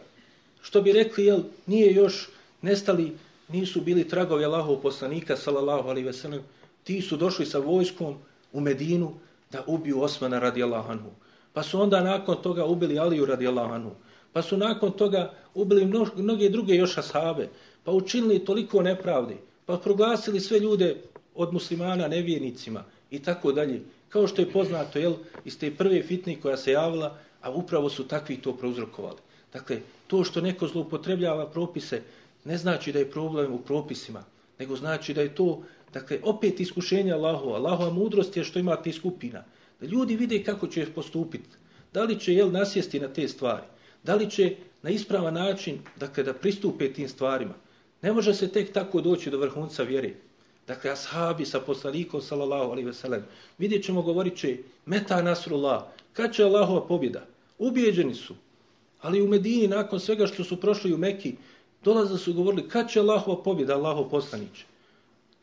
A: što bi rekli, jel, nije još nestali nisu bili tragovi Allahov poslanika sallallahu alaihi ve sellem ti su došli sa vojskom u Medinu da ubiju Osmana radijallahu anhu. Pa su onda nakon toga ubili Aliju radijallahu anhu. Pa su nakon toga ubili mnoge druge još ashabe. Pa učinili toliko nepravdi pa proglasili sve ljude od muslimana nevjernicima i tako dalje kao što je poznato jel iz te prve fitne koja se javila a upravo su takvi to prouzrokovali dakle to što neko zloupotrebljava propise ne znači da je problem u propisima, nego znači da je to, dakle, opet iskušenje Allahova. Allahova mudrost je što ima te skupina. Da ljudi vide kako će postupiti. Da li će, jel, nasjesti na te stvari? Da li će na ispravan način, dakle, da pristupe tim stvarima? Ne može se tek tako doći do vrhunca vjere. Dakle, ashabi sa poslanikom, sallallahu alaihi ve sellem, vidjet ćemo, govorit će, meta nasrullah, kad će Allahova pobjeda? Ubijeđeni su. Ali u Medini, nakon svega što su prošli u Meki, dolaze su govorili, kad će Allahova pobjeda, Allahov poslanić?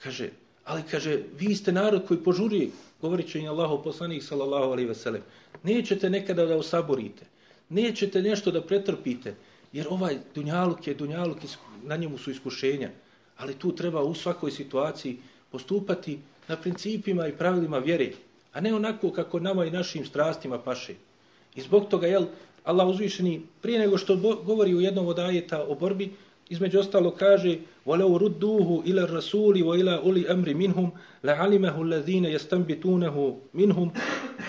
A: Kaže, ali kaže, vi ste narod koji požuri, govorit će im Allahov poslanik, sallallahu alaihi veselem. Nećete nekada da osaborite, nećete nešto da pretrpite, jer ovaj dunjaluk je, dunjaluk, na njemu su iskušenja, ali tu treba u svakoj situaciji postupati na principima i pravilima vjere, a ne onako kako nama i našim strastima paše. I zbog toga, jel, Allah uzvišeni, prije nego što govori u jednom od ajeta o borbi, između ostalo kaže وَلَوْ رُدُّوهُ إِلَى الرَّسُولِ وَإِلَى أُولِي أَمْرِ مِنْهُمْ لَعَلِمَهُ الَّذِينَ يَسْتَنْبِتُونَهُ مِنْهُمْ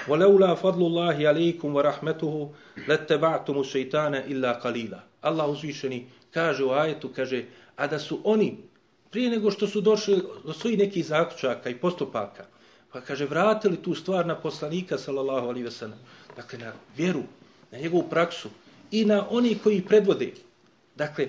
A: وَلَوْلَا فَضْلُ اللَّهِ عَلَيْكُمْ وَرَحْمَتُهُ لَتَّبَعْتُمُ الشَّيْطَانَ إِلَّا قَلِيلًا Allah uzvišeni kaže u ajetu, kaže, a da su oni prije nego što su došli do svojih nekih zaključaka i postupaka, pa kaže, vratili tu stvar na poslanika, sallallahu alaihi wasallam, dakle, na vjeru, na njegovu praksu i na oni koji predvode. Dakle,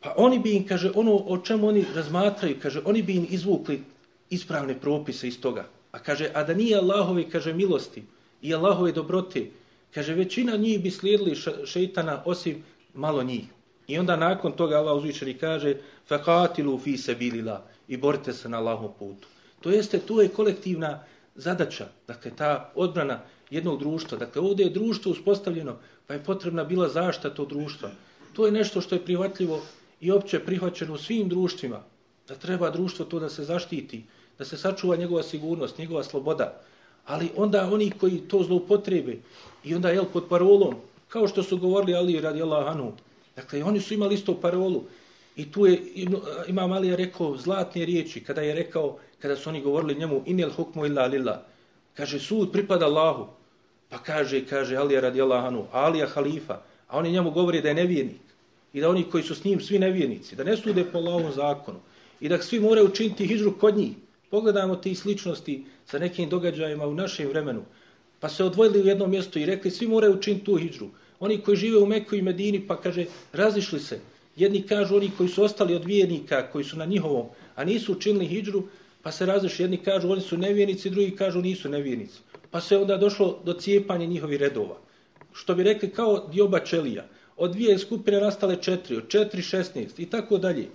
A: pa oni bi im, kaže, ono o čemu oni razmatraju, kaže, oni bi im izvukli ispravne propise iz toga. A kaže, a da nije Allahove, kaže, milosti i Allahove dobrote, kaže, većina njih bi slijedili šeitana osim malo njih. I onda nakon toga Allah uzvičeni kaže, faqatilu fi sabilillah i borite se na Allahom putu. To jeste, to je kolektivna zadaća, dakle, ta odbrana jednog društva. Dakle, ovdje je društvo uspostavljeno, pa je potrebna bila zašta to društva. To je nešto što je prihvatljivo i opće prihvaćeno u svim društvima. Da treba društvo to da se zaštiti, da se sačuva njegova sigurnost, njegova sloboda. Ali onda oni koji to zloupotrebe i onda jel pod parolom, kao što su govorili Ali radi Allah Anu, dakle oni su imali isto parolu. I tu je Imam Ali rekao zlatne riječi kada je rekao, kada su oni govorili njemu inel hukmu illa lillah, kaže sud pripada Allahu, pa kaže, kaže Alija radi Allah Alija halifa, a oni njemu govori da je nevjernik. I da oni koji su s njim svi nevjernici, da ne sude po Allahovom zakonu. I da svi moraju učiniti hijđru kod njih, Pogledajmo te sličnosti sa nekim događajima u našem vremenu. Pa se odvojili u jedno mjesto i rekli svi moraju učiniti tu hijđru. Oni koji žive u Mekoj i Medini pa kaže razišli se. Jedni kažu oni koji su ostali od vijenika koji su na njihovom, a nisu učinili hijđru, pa se razišli. Jedni kažu oni su nevjernici, drugi kažu nisu nevjernici. Pa se onda došlo do cijepanja njihovi redova. Što bi rekli kao dioba čelija. Od dvije skupine nastale četiri, od četiri šestnest i tako dalje.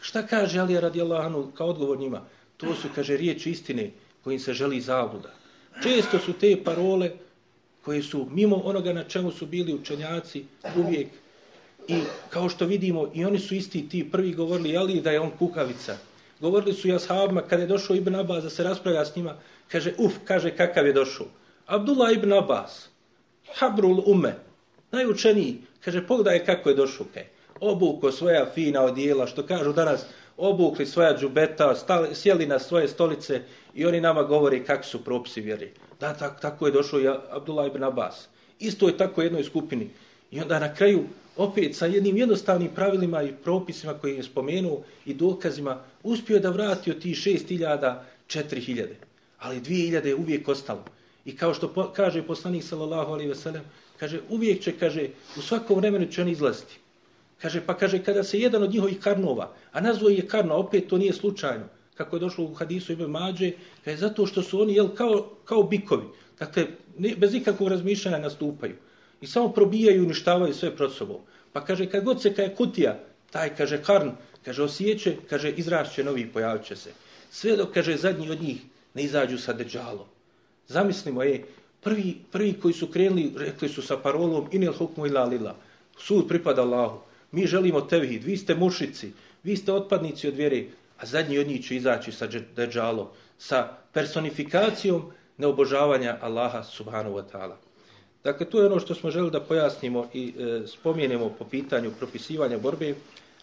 A: Šta kaže Alija radijallahu kao odgovor njima? To su, kaže, riječi istine kojim se želi zabluda. Često su te parole koje su mimo onoga na čemu su bili učenjaci uvijek i kao što vidimo i oni su isti ti prvi govorili ali da je on kukavica. Govorili su i ashabima kada je došao Ibn Abbas da se raspravlja s njima, kaže uf, kaže kakav je došao. Abdullah Ibn Abbas, Habrul Ume, najučeniji, kaže pogledaj kako je došao. Kaj. Obuko svoja fina odijela, što kažu danas, obukli svoja džubeta, stali, sjeli na svoje stolice i oni nama govori kakvi su propisi vjeri. Da, tak, tako je došao i Abdullah ibn Abbas. Isto je tako jednoj skupini. I onda na kraju, opet sa jednim jednostavnim pravilima i propisima koji je spomenuo i dokazima, uspio da vrati od tih šest hiljada četiri hiljade. Ali dvije hiljade je uvijek ostalo. I kao što po, kaže poslanik sallallahu alaihi ve sellem, kaže, uvijek će, kaže, u svakom vremenu će on izlaziti. Kaže, pa kaže, kada se jedan od njihovih karnova, a nazvo je karno, opet to nije slučajno, kako je došlo u hadisu ime Mađe, kaže, zato što su oni jel, kao, kao bikovi, dakle, ne, bez ikakvog razmišljanja nastupaju. I samo probijaju i uništavaju sve pred sobom. Pa kaže, kad god se kaje kutija, taj, kaže, karn, kaže, osjeće, kaže, izrašće novi, pojavit će se. Sve dok, kaže, zadnji od njih ne izađu sa deđalom. Zamislimo, je, prvi, prvi koji su krenuli, rekli su sa parolom, inel hukmu ila lila, sud pripada Allahu. Mi želimo tevhid, vi ste mušici, vi ste otpadnici od vjere, a zadnji od njih će izaći sa deđalom, sa personifikacijom neobožavanja Allaha subhanahu wa ta'ala. Dakle, to je ono što smo želi da pojasnimo i e, spomenemo po pitanju propisivanja borbe,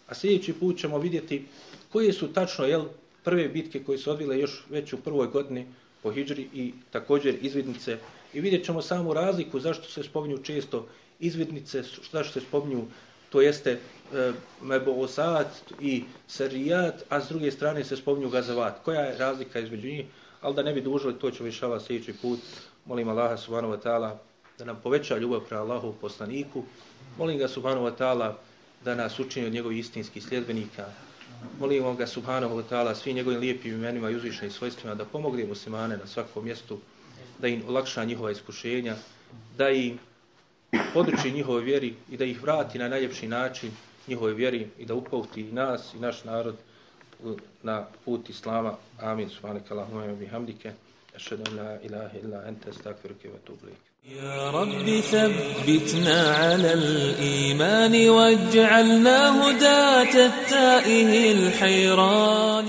A: a sljedeći put ćemo vidjeti koje su tačno jel, prve bitke koje su odvile još već u prvoj godini po Hidžri i također izvidnice. I vidjet ćemo samu razliku zašto se spominju često izvidnice, zašto se spominju to jeste e, Meboosat i Serijat, a s druge strane se spominju Gazavat. Koja je razlika između njih? Ali da ne bi dužili, to ćemo višava sljedeći put. Molim Allaha subhanahu wa ta'ala da nam poveća ljubav pre Allahu poslaniku. Molim ga subhanahu wa ta'ala da nas učini od njegovih istinskih sljedbenika. Molim ga subhanahu wa ta'ala svim njegovim lijepim imenima i uzvišnim svojstvima da pomogne muslimane na svakom mjestu, da im olakša njihova iskušenja, da im područi njihove vjeri i da ih vrati na najljepši način njihove vjeri i da upauti nas i naš narod na put Islama. Amin. Subhanak Allahumma wa bihamdike. Ašhadu an la ilaha illa anta astaghfiruka wa atubu ilayk.
B: يا رب ثبتنا على الإيمان واجعلنا هداة التائه الحيران